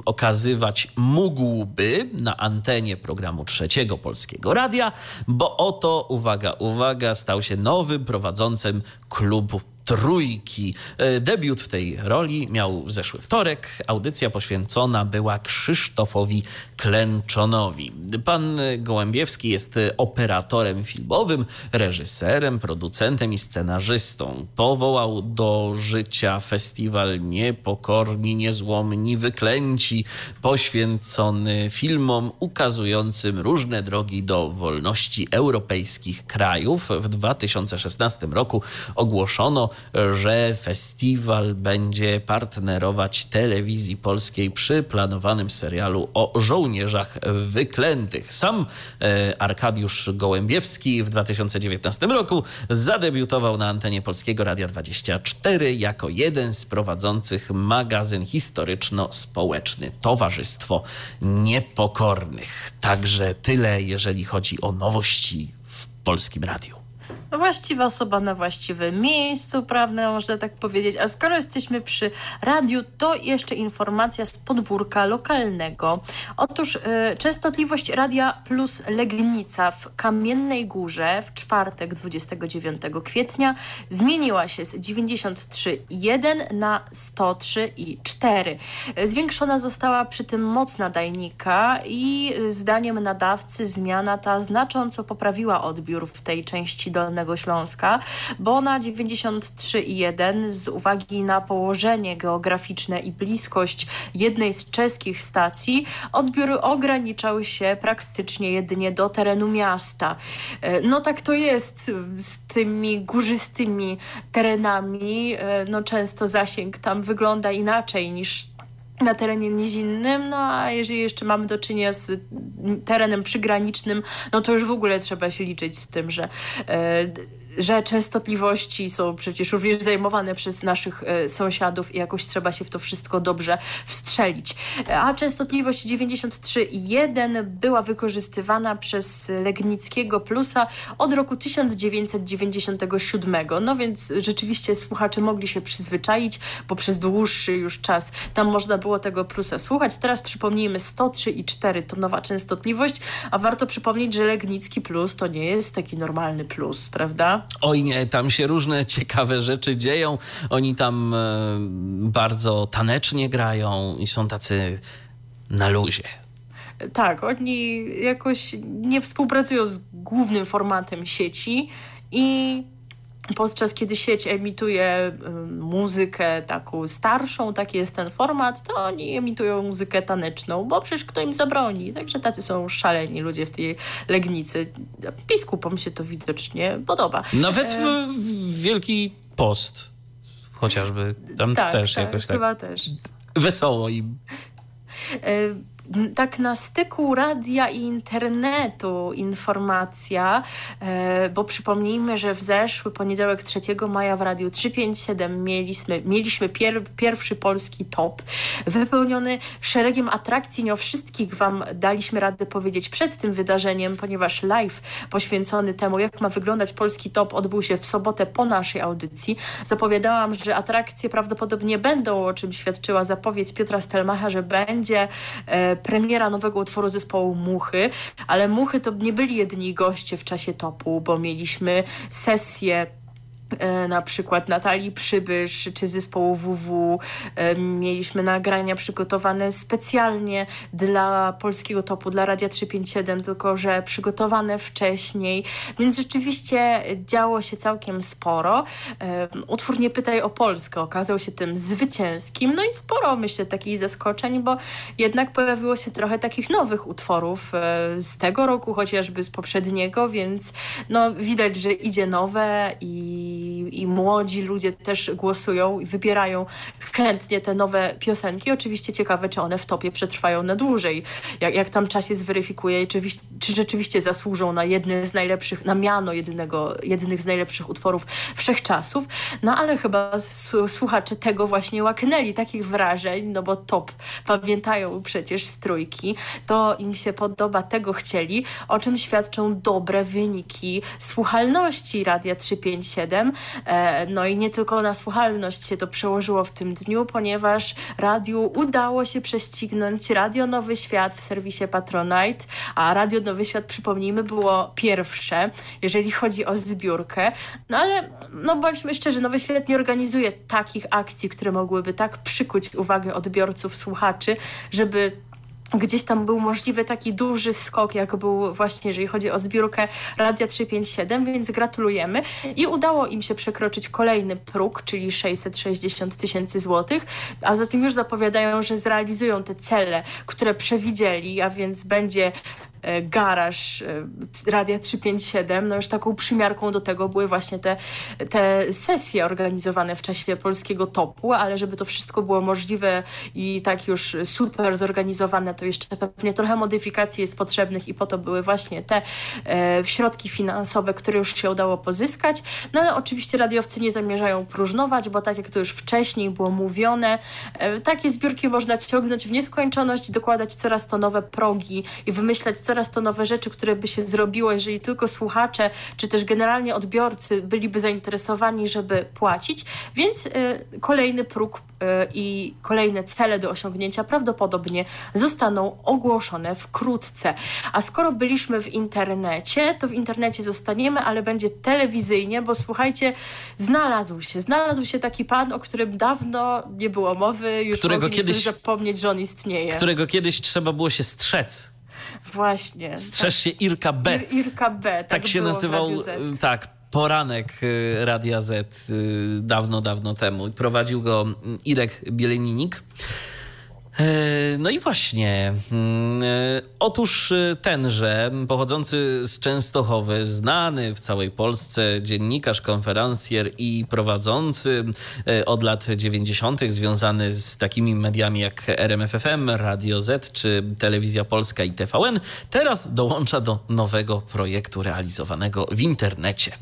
okazywać mógłby na antenie programu trzeciego Polskiego Radia, bo oto, uwaga, uwaga, stał się nowym prowadzącym klubu Trójki. E, Debiut w tej roli miał w zeszły wtorek. Audycja poświęcona była Krzysztofowi Klęczonowi. Pan Gołębiewski jest operatorem filmowym, reżyserem, producentem i scenarzystą. Powołał do życia festiwal Niepokorni, Niezłomni, Wyklęci, poświęcony filmom ukazującym różne drogi do wolności europejskich krajów. W 2016 roku ogłoszono, że festiwal będzie partnerować telewizji polskiej przy planowanym serialu o żołnierzach wyklętych. Sam e, Arkadiusz Gołębiewski w 2019 roku zadebiutował na antenie Polskiego Radia 24 jako jeden z prowadzących magazyn historyczno-społeczny Towarzystwo Niepokornych. Także tyle, jeżeli chodzi o nowości w Polskim Radiu. Właściwa osoba na właściwym miejscu, prawda, można tak powiedzieć. A skoro jesteśmy przy radiu, to jeszcze informacja z podwórka lokalnego. Otóż y, częstotliwość Radia Plus Legnica w Kamiennej Górze w czwartek 29 kwietnia zmieniła się z 93,1 na 103,4. Zwiększona została przy tym moc nadajnika i zdaniem nadawcy zmiana ta znacząco poprawiła odbiór w tej części Dolnego Śląska, bo na 93,1 z uwagi na położenie geograficzne i bliskość jednej z czeskich stacji odbiór ograniczał się praktycznie jedynie do terenu miasta. E, No tak to jest z tymi górzystymi terenami. E, No często zasięg tam wygląda inaczej niż na terenie nizinnym, no a jeżeli jeszcze mamy do czynienia z terenem przygranicznym, no to już w ogóle trzeba się liczyć z tym, że e, że częstotliwości są przecież również zajmowane przez naszych e, sąsiadów i jakoś trzeba się w to wszystko dobrze wstrzelić. A częstotliwość 93,1 była wykorzystywana przez Legnickiego Plusa od roku 1997. No więc rzeczywiście słuchacze mogli się przyzwyczaić, bo przez dłuższy już czas tam można było tego Plusa słuchać. Teraz przypomnijmy 103,4 to nowa częstotliwość, a warto przypomnieć, że Legnicki Plus to nie jest taki normalny plus, prawda? Oj nie, tam się różne ciekawe rzeczy dzieją. Oni tam e, bardzo tanecznie grają i są tacy na luzie. Tak, oni jakoś nie współpracują z głównym formatem sieci i podczas kiedy sieć emituje muzykę taką starszą, taki jest ten format, to oni emitują muzykę taneczną, bo przecież kto im zabroni. Także tacy są szaleni ludzie w tej Legnicy. Biskupom się to widocznie podoba. Nawet w, e, w Wielki Post chociażby. Tam tak, też tak, jakoś tak. Chyba też. Wesoło im. Tak na styku radia i internetu informacja, e, bo przypomnijmy, że w zeszły poniedziałek 3 maja w Radiu 357 mieliśmy, mieliśmy pier, pierwszy polski top, wypełniony szeregiem atrakcji. Nie o wszystkich Wam daliśmy radę powiedzieć przed tym wydarzeniem, ponieważ live poświęcony temu, jak ma wyglądać polski top, odbył się w sobotę po naszej audycji. Zapowiadałam, że atrakcje prawdopodobnie będą, o czym świadczyła zapowiedź Piotra Stelmacha, że będzie e, premiera nowego utworu zespołu Muchy, ale Muchy to nie byli jedni goście w czasie topu, bo mieliśmy sesję na przykład Natalii Przybysz czy zespołu WW. E, mieliśmy nagrania przygotowane specjalnie dla polskiego topu, dla Radia 357, tylko że przygotowane wcześniej, więc rzeczywiście działo się całkiem sporo. E, utwór Nie pytaj o Polskę okazał się tym zwycięskim, no i sporo myślę takich zaskoczeń, bo jednak pojawiło się trochę takich nowych utworów z tego roku, chociażby z poprzedniego, więc no widać, że idzie nowe i i, młodzi ludzie też głosują i wybierają chętnie te nowe piosenki. Oczywiście ciekawe, czy one w topie przetrwają na dłużej. Jak, jak tam czas je zweryfikuje czy, czy rzeczywiście zasłużą na jedny z najlepszych, na miano jednego, jednych z najlepszych utworów wszechczasów. No ale chyba słuchacze tego właśnie łaknęli, takich wrażeń, no bo top pamiętają przecież strójki, to im się podoba, tego chcieli, o czym świadczą dobre wyniki słuchalności Radia 357. E, no i nie tylko na słuchalność się to przełożyło w tym dniu, ponieważ radiu udało się prześcignąć Radio Nowy Świat w serwisie Patronite, a Radio Nowy Świat, przypomnijmy, było pierwsze, jeżeli chodzi o zbiórkę. No ale, no bądźmy szczerzy, Nowy Świat nie organizuje takich akcji, które mogłyby tak przykuć uwagę odbiorców, słuchaczy, żeby gdzieś tam był możliwy taki duży skok, jak był właśnie, jeżeli chodzi o zbiórkę Radia 357, więc gratulujemy. I udało im się przekroczyć kolejny próg, czyli 660 tysięcy złotych, a zatem już zapowiadają, że zrealizują te cele, które przewidzieli, a więc będzie garaż e, Radia 357, no już taką przymiarką do tego były właśnie te, te sesje organizowane w czasie polskiego topu, ale żeby to wszystko było możliwe i tak już super zorganizowane, to jeszcze pewnie trochę modyfikacji jest potrzebnych i po to były właśnie te e, środki finansowe, które już się udało pozyskać. No ale oczywiście radiowcy nie zamierzają próżnować, bo tak jak to już wcześniej było mówione, e, takie zbiórki można ciągnąć w nieskończoność, dokładać coraz to nowe progi i wymyślać coraz coraz to nowe rzeczy, które by się zrobiło, jeżeli tylko słuchacze, czy też generalnie odbiorcy byliby zainteresowani, żeby płacić. Więc y, kolejny próg y, i kolejne cele do osiągnięcia prawdopodobnie zostaną ogłoszone wkrótce. A skoro byliśmy w internecie, to w internecie zostaniemy, ale będzie telewizyjnie, bo słuchajcie, znalazł się, znalazł się taki pan, o którym dawno nie było mowy, już którego kiedyś zapomnieć, że on istnieje. Którego kiedyś trzeba było się strzec. Właśnie. Strzeż się Irka B. Ir, Irka B. Tak, tak się nazywał. Tak, poranek y, Radia Z y, dawno, dawno temu. Prowadził go mm, Irek Bieleninik. E, no i właśnie. Mm, e, otóż e, tenże, pochodzący z Częstochowy, znany w całej Polsce dziennikarz, konferencjer i prowadzący od lat 90., związany z takimi mediami jak RMFFM, Radio Z czy Telewizja Polska i TVN, teraz dołącza do nowego projektu realizowanego w internecie.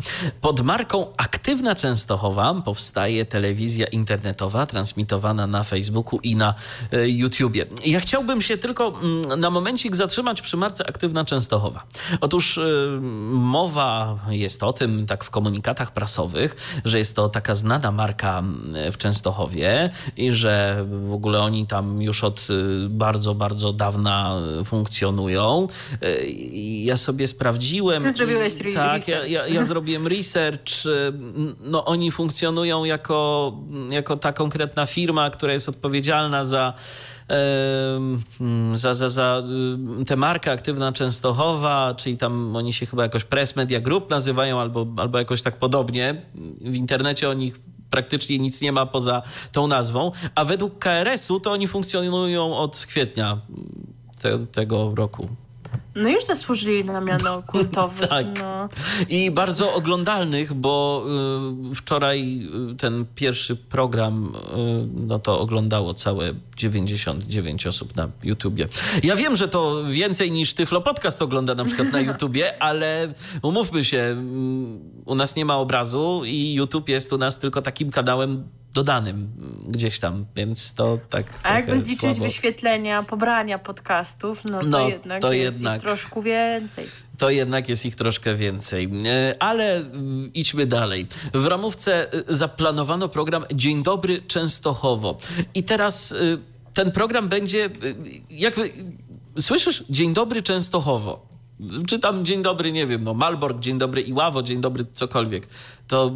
Pod marką Aktywna Częstochowa powstaje telewizja internetowa transmitowana na Facebooku i na YouTube YouTubie. Ja chciałbym się tylko mm, na momencik zatrzymać przy marce Aktywna Częstochowa. Otóż y, mowa jest o tym, tak w komunikatach prasowych, że jest to taka znana marka mm, w Częstochowie i że w ogóle oni tam już od y, bardzo, bardzo dawna funkcjonują. Y, ja sobie sprawdziłem. Ty zrobiłeś i, Tak, ja, ja, ja zrobiłem research. No oni funkcjonują jako, jako ta konkretna firma, która jest odpowiedzialna za za, za, za tę markę Aktywna Częstochowa, czyli tam oni się chyba jakoś Press Media Group nazywają albo, albo jakoś tak podobnie. W internecie o nich praktycznie nic nie ma poza tą nazwą, a według KRS-u to oni funkcjonują od kwietnia te, tego roku. No już zasłużyli na miano kultowe. tak. No. I bardzo oglądalnych, bo y, wczoraj y, ten pierwszy program, y, no to oglądało całe 99 osób na YouTubie. Ja wiem, że to więcej niż Tyflo Podcast ogląda na przykład na YouTubie, ale umówmy się, mm, u nas nie ma obrazu i YouTube jest u nas tylko takim kanałem dodanym gdzieś tam, więc to tak. A jakby zliczyć słabo. wyświetlenia, pobrania podcastów, no to no, jednak to jest jednak, ich troszkę więcej. To jednak jest ich troszkę więcej. E, ale idźmy dalej. W ramówce e, zaplanowano program Dzień Dobry Częstochowo. I teraz e, ten program będzie, jakby, słyszysz, Dzień Dobry Częstochowo czy tam dzień dobry, nie wiem, no Malbork, dzień dobry Iławo, dzień dobry cokolwiek, to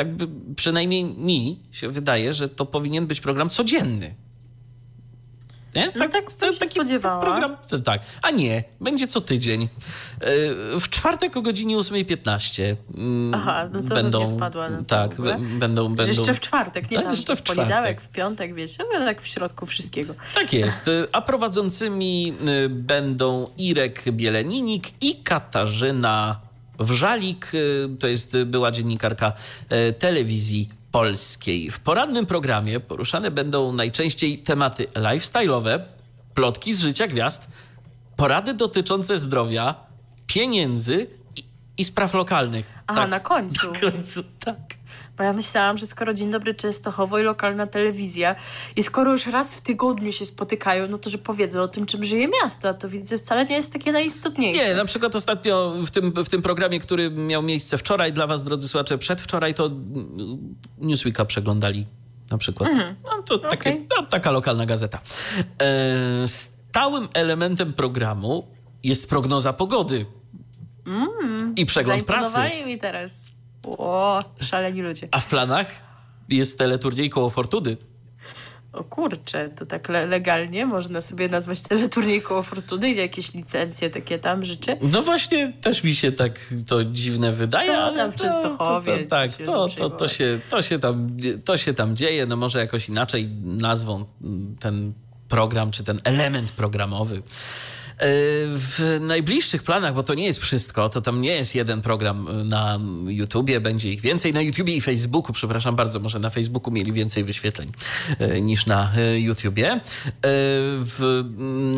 tak by przynajmniej mi się wydaje, że to powinien być program codzienny. Nie? No tak, tak to, taki spodziewała. program. Tak, a nie, będzie co tydzień. E, w czwartek o godzinie 8.15 mm, Aha, no to będą. Wpadła na tak, będą, będą. Jeszcze w czwartek, nie tak, tam jeszcze w, w poniedziałek, w piątek, wiecie, no tak w środku wszystkiego. Tak jest. E, a prowadzącymi e, będą Irek Bieleninik i Katarzyna Wrzalik, to jest była dziennikarka telewizji polskiej. W porannym programie poruszane będą najczęściej tematy lifestyle'owe, plotki z życia gwiazd, porady dotyczące zdrowia, pieniędzy i, i spraw lokalnych. Aha, tak. na końcu. Na końcu, tak. Bo ja myślałam, że skoro Dzień Dobry Częstochowo i lokalna telewizja i skoro już raz w tygodniu się spotykają, no to że powiedzą o tym, czym żyje miasto, a to widzę wcale nie jest takie najistotniejsze. Nie, na przykład ostatnio w tym, w tym programie, który miał miejsce wczoraj dla was, drodzy słuchacze, przedwczoraj, to Newsweeka przeglądali na przykład. Mhm. No, to okay. takie, no, taka lokalna gazeta. E, stałym elementem programu jest prognoza pogody. Mm, I przegląd prasy. mi teraz. O, szaleni ludzie. A w planach jest teleturniej koło Fortuny. O kurczę, to tak le legalnie można sobie nazwać teleturniej koło Fortuny i jakieś licencje takie tam życzy? No właśnie, też mi się tak to dziwne wydaje, Co ale tam Częstochowie. To, to, tak, to, to, to, się, to, się tam, to się tam dzieje, no może jakoś inaczej nazwą ten program, czy ten element programowy. E, w najbliższych planach, bo to nie jest wszystko, to tam nie jest jeden program na YouTubie, będzie ich więcej. Na YouTubie i Facebooku, przepraszam bardzo, może na Facebooku mieli więcej wyświetleń e, niż na e, YouTubie. W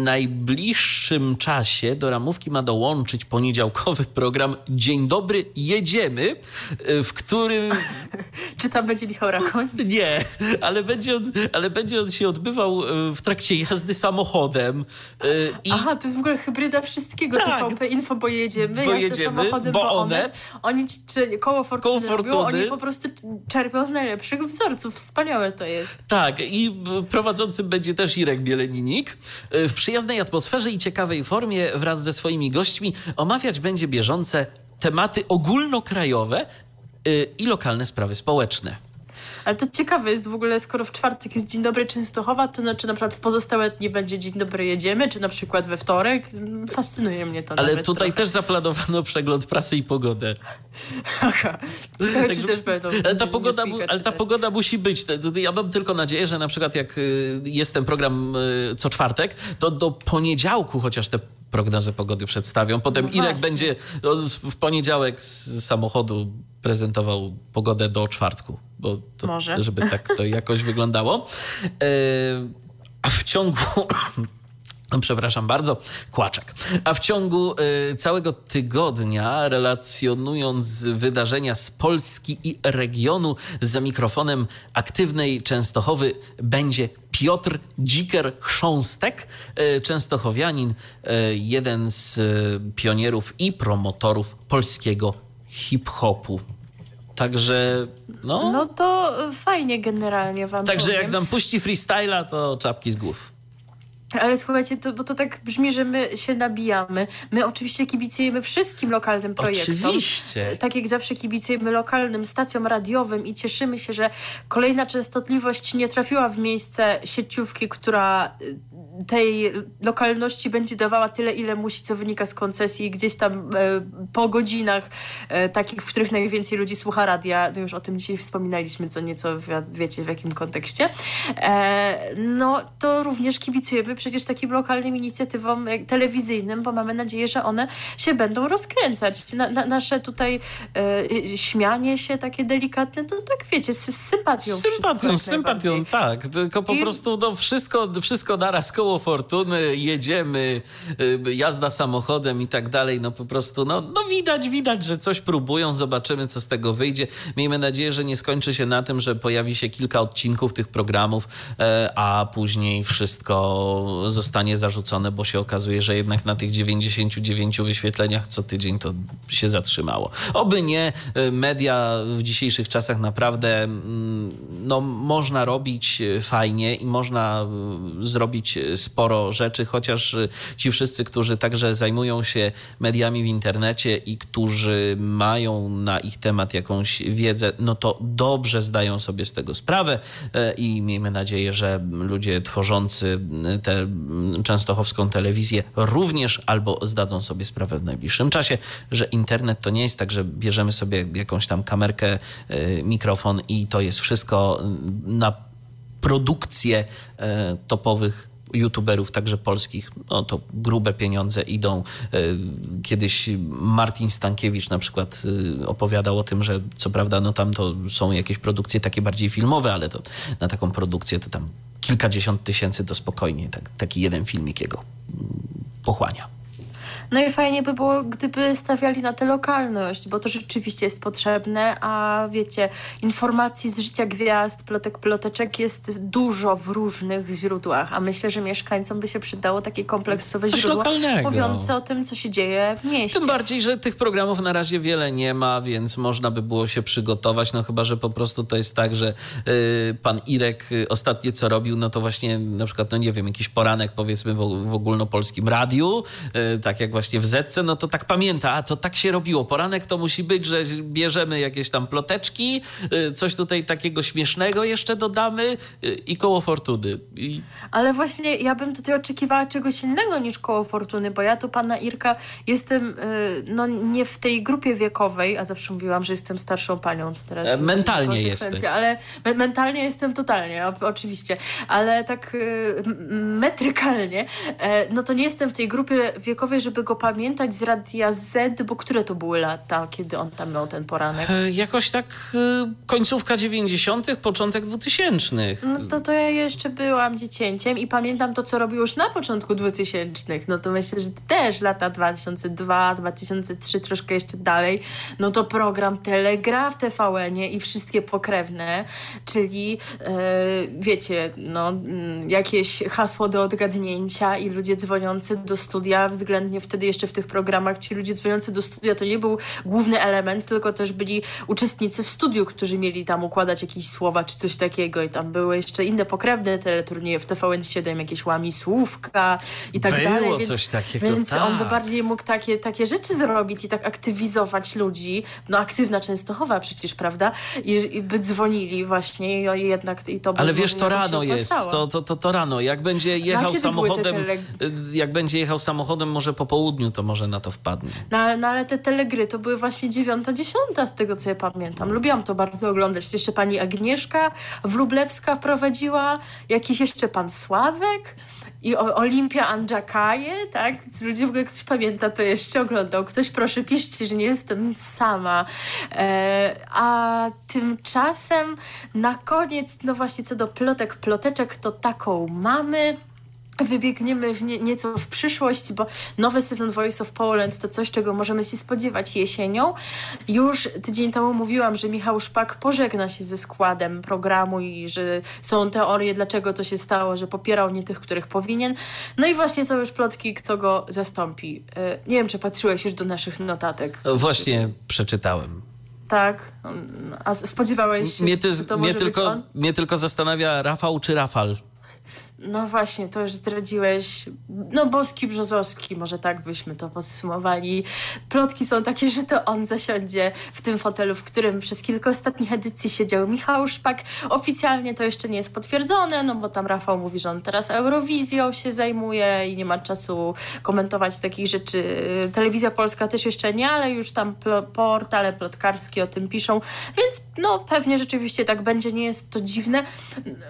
najbliższym czasie do ramówki ma dołączyć poniedziałkowy program Dzień dobry, jedziemy, w którym... Czy tam będzie Michał Rakoń? Nie, ale będzie on, ale będzie on się odbywał w trakcie jazdy samochodem. I... Aha, to jest w ogóle hybryda wszystkiego. Tak. TVP Info, bo jedziemy, bo jedziemy, samochodem, bo, Onet. Oni czy, koło fortuny, koło fortuny. Robią, oni po prostu czerpią z najlepszych wzorców. Wspaniałe to jest. Tak i prowadzącym będzie też Irek Bieleninik. W przyjaznej atmosferze i ciekawej formie wraz ze swoimi gośćmi omawiać będzie bieżące tematy ogólnokrajowe y, i lokalne sprawy społeczne. Ale to ciekawe jest w ogóle, skoro w czwartek jest Dzień Dobry Częstochowa, to znaczy na przykład w pozostałe dni będzie Dzień Dobry Jedziemy, czy na przykład we wtorek. Fascynuje mnie to Ale tutaj trochę. też zaplanowano przegląd prasy i pogodę. Aha. Ciekawe, czy też będą. Ale ta, pogoda, Newsweeka ale ta pogoda musi być. Ja mam tylko nadzieję, że na przykład jak y, jest ten program y, co czwartek, to do poniedziałku chociaż te prognozy pogody przedstawią. Potem No Irek będzie w poniedziałek z samochodu prezentował pogodę do czwartku, bo to, Może. żeby tak to jakoś wyglądało. E, A w ciągu Przepraszam bardzo, kłaczek. A w ciągu y, całego tygodnia, relacjonując wydarzenia z Polski i regionu, za mikrofonem aktywnej Częstochowy będzie Piotr Dziker-Chrząstek, y, częstochowianin, y, jeden z pionierów i promotorów polskiego hip-hopu. Także, no, No to fajnie generalnie wam także powiem. jak nam puści freestyla, to czapki z głów. Ale słuchajcie, to, bo to tak brzmi, że my się nabijamy. My oczywiście kibicujemy wszystkim lokalnym projektom. Oczywiście. Tak jak zawsze kibicujemy lokalnym stacjom radiowym i cieszymy się, że kolejna częstotliwość nie trafiła w miejsce sieciówki, która y, tej lokalności będzie dawała tyle, ile musi, co wynika z koncesji gdzieś tam e, po godzinach e, takich, w których najwięcej ludzi słucha radia. No już o tym dzisiaj wspominaliśmy co nieco, wi- wiecie w jakim kontekście. E, no to również kibicujemy przecież takim lokalnym inicjatywom telewizyjnym, bo mamy nadzieję, że one się będą rozkręcać. Na, na, nasze tutaj e, śmianie się takie delikatne, to tak wiecie, z, z sympatią. Z sympatią, z sympatią, tak. Tylko po I- prostu no, wszystko, wszystko naraz koło fortuny, jedziemy, y, jazda samochodem i tak dalej. No po prostu, no, no widać, widać, że coś próbują, zobaczymy, co z tego wyjdzie. Miejmy nadzieję, że nie skończy się na tym, że pojawi się kilka odcinków tych programów, e, a później wszystko zostanie zarzucone, bo się okazuje, że jednak na tych 99 wyświetleniach co tydzień to się zatrzymało. Oby nie, e, media w dzisiejszych czasach naprawdę mm, no, można robić e, fajnie i można e, zrobić sporo rzeczy, chociaż ci wszyscy, którzy także zajmują się mediami w internecie i którzy mają na ich temat jakąś wiedzę, no to dobrze zdają sobie z tego sprawę i miejmy nadzieję, że ludzie tworzący mm, częstochowską telewizję również albo zdadzą sobie sprawę w najbliższym czasie, że internet to nie jest tak, że bierzemy sobie jakąś tam kamerkę, e, mikrofon i to jest wszystko na produkcję e, topowych youtuberów, także polskich, no to grube pieniądze idą. E, Kiedyś Martin Stankiewicz na przykład e, opowiadał o tym, że co prawda no tam to są jakieś produkcje takie bardziej filmowe, ale to na taką produkcję to tam kilkadziesiąt tysięcy to spokojnie tak, taki jeden filmik jego pochłania. No i fajnie by było, gdyby stawiali na tę lokalność, bo to rzeczywiście jest potrzebne, a wiecie, informacji z życia gwiazd, plotek, ploteczek jest dużo w różnych źródłach, a myślę, że mieszkańcom by się przydało takie kompleksowe Coś źródło lokalnego. mówiące o tym, co się dzieje w mieście. Tym bardziej, że tych programów na razie wiele nie ma, więc można by było się przygotować. No chyba, że po prostu to jest tak, że y, pan Irek y, ostatnie co robił, no to właśnie na przykład, no nie wiem, jakiś poranek powiedzmy w, w ogólnopolskim radiu, y, tak jak właśnie w Zetce, no to tak pamięta, a to tak się robiło. Poranek to musi być, że bierzemy jakieś tam ploteczki, y, coś tutaj takiego śmiesznego jeszcze dodamy y, i koło fortuny. I Ale właśnie ja bym tutaj oczekiwała czegoś innego niż koło fortuny, bo ja tu pana Irka jestem y, no nie w tej grupie wiekowej, a zawsze mówiłam, że jestem starszą panią. To teraz E, mentalnie jesteś. Ale me- mentalnie jestem totalnie, oczywiście. Ale tak metrykalnie, e, no to nie jestem w tej grupie wiekowej, żeby go pamiętać z Radia Z, bo które to były lata, kiedy on tam miał ten poranek? e, jakoś tak y, końcówka 90., początek 2000. No to, to ja jeszcze byłam dziecięciem i pamiętam to, co robił już na początku 2000. No to myślę, że też lata 2002, 2003, troszkę jeszcze dalej. No to program Telegraf TVN-ie i wszystkie pokrewne, czyli e, wiecie, no jakieś hasło do odgadnięcia i ludzie dzwoniący do studia względnie w wtedy jeszcze w tych programach ci ludzie dzwoniący do studia to nie był główny element, tylko też byli uczestnicy w studiu, którzy mieli tam układać jakieś słowa czy coś takiego i tam były jeszcze inne pokrewne teleturnieje w TVN7, jakieś łami słówka i tak Było dalej. Więc, coś takiego, Więc tak. on by bardziej mógł takie, takie rzeczy zrobić i tak aktywizować ludzi. No aktywna Częstochowa przecież, prawda? I, i by dzwonili właśnie i jednak i to by Ale wiesz, to rano jest, to, to, to, to rano. Jak będzie jechał były te samochodem, y, jak będzie jechał samochodem może po południu, to może na to wpadnie. No, no ale te telegry to były właśnie dziewiąta, dziesiąta z tego co ja pamiętam. Lubiłam to bardzo oglądać. Jeszcze pani Agnieszka Wróblewska prowadziła, jakiś jeszcze pan Sławek i Olimpia Andżakaje, tak? Ludzie w ogóle ktoś pamięta, to jeszcze oglądał. Ktoś proszę piszcie, że nie jestem sama. E, a tymczasem na koniec, no właśnie co do plotek, ploteczek, to taką mamy. Wybiegniemy w nie, nieco w przyszłość, bo nowy sezon Voice of Poland to coś, czego możemy się spodziewać jesienią. Już tydzień temu mówiłam, że Michał Szpak pożegna się ze składem programu i że są teorie, dlaczego to się stało, że popierał nie tych, których powinien. No i właśnie są już plotki, kto go zastąpi. E, Nie wiem, czy patrzyłeś już do naszych notatek. Właśnie przeczytałem. Tak. A spodziewałeś się, Mnie, ty, że to mnie, może być tylko, mnie tylko zastanawia Rafał czy Rafal. No właśnie, to już zdradziłeś. No Boski Brzozowski, może tak byśmy to podsumowali. Plotki są takie, że to on zasiądzie w tym fotelu, w którym przez kilka ostatnich edycji siedział Michał Szpak. Oficjalnie to jeszcze nie jest potwierdzone, no bo tam Rafał mówi, że on teraz Eurowizją się zajmuje i nie ma czasu komentować takich rzeczy. Telewizja Polska też jeszcze nie, ale już tam pl- portale plotkarskie o tym piszą, więc no pewnie rzeczywiście tak będzie, nie jest to dziwne.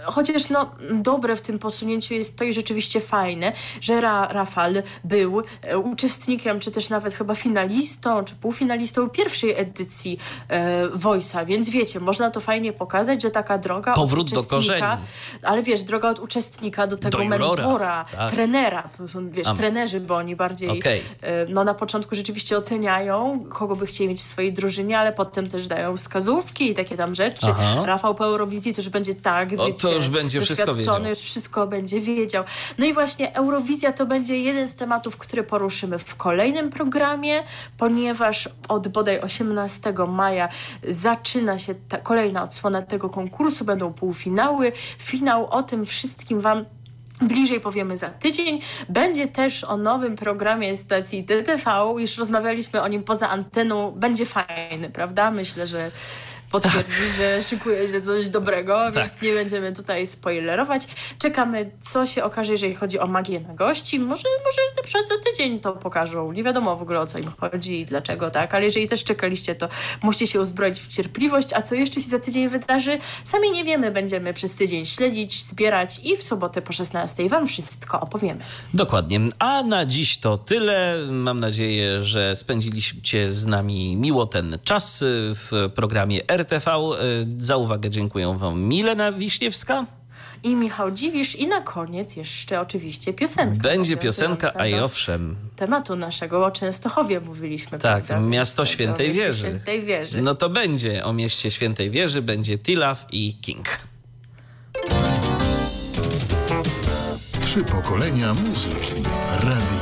Chociaż no dobre w tym posunięciu jest to i rzeczywiście fajne, że Ra Rafal był e, uczestnikiem, czy też nawet chyba finalistą, czy półfinalistą pierwszej edycji e, Voice'a, więc wiecie, można to fajnie pokazać, że taka droga Powrót od do uczestnika, korzeni. ale wiesz, droga od uczestnika do tego Do mentora, tak. trenera, to są wiesz, Am. trenerzy, bo oni bardziej Okej. e, no na początku rzeczywiście oceniają, kogo by chcieli mieć w swojej drużynie, ale potem też dają wskazówki i takie tam rzeczy. Aha. Rafał po Eurowizji to już będzie tak, O, wiecie, to już będzie wszystko wiedział. już wszystko będzie wiedział. No i właśnie Eurowizja to będzie jeden z tematów, który poruszymy w kolejnym programie, ponieważ od bodaj 18 maja zaczyna się kolejna odsłona tego konkursu, będą półfinały, finał, o tym wszystkim Wam Bliżej powiemy za tydzień. Będzie też o nowym programie stacji TTV. Już rozmawialiśmy o nim poza anteną. Będzie fajny, prawda? Myślę, że potwierdzi, że szykuje się coś dobrego, więc nie będziemy tutaj spoilerować. Czekamy, co się okaże, jeżeli chodzi o magię na gości. Może, może na przykład za tydzień to pokażą. Nie wiadomo w ogóle o co im chodzi i dlaczego tak, ale jeżeli też czekaliście, to musicie się uzbroić w cierpliwość. A co jeszcze się za tydzień wydarzy? Sami nie wiemy. Będziemy przez tydzień śledzić, zbierać i w sobotę po 16 Wam wszystko opowiemy. Dokładnie. A na dziś to tyle. Mam nadzieję, że spędziliście z nami miło ten czas w programie RTV. Y, Za uwagę dziękuję Wam Milena Wiśniewska. I Michał Dziwisz i na koniec jeszcze oczywiście piosenka. Będzie piosenka, a i owszem. Tematu naszego o Częstochowie mówiliśmy. Tak, prawda? miasto Świętej Wieży. Świętej Wieży. No to będzie o mieście Świętej Wieży, będzie Tilaf i King. Trzy pokolenia muzyki. Radio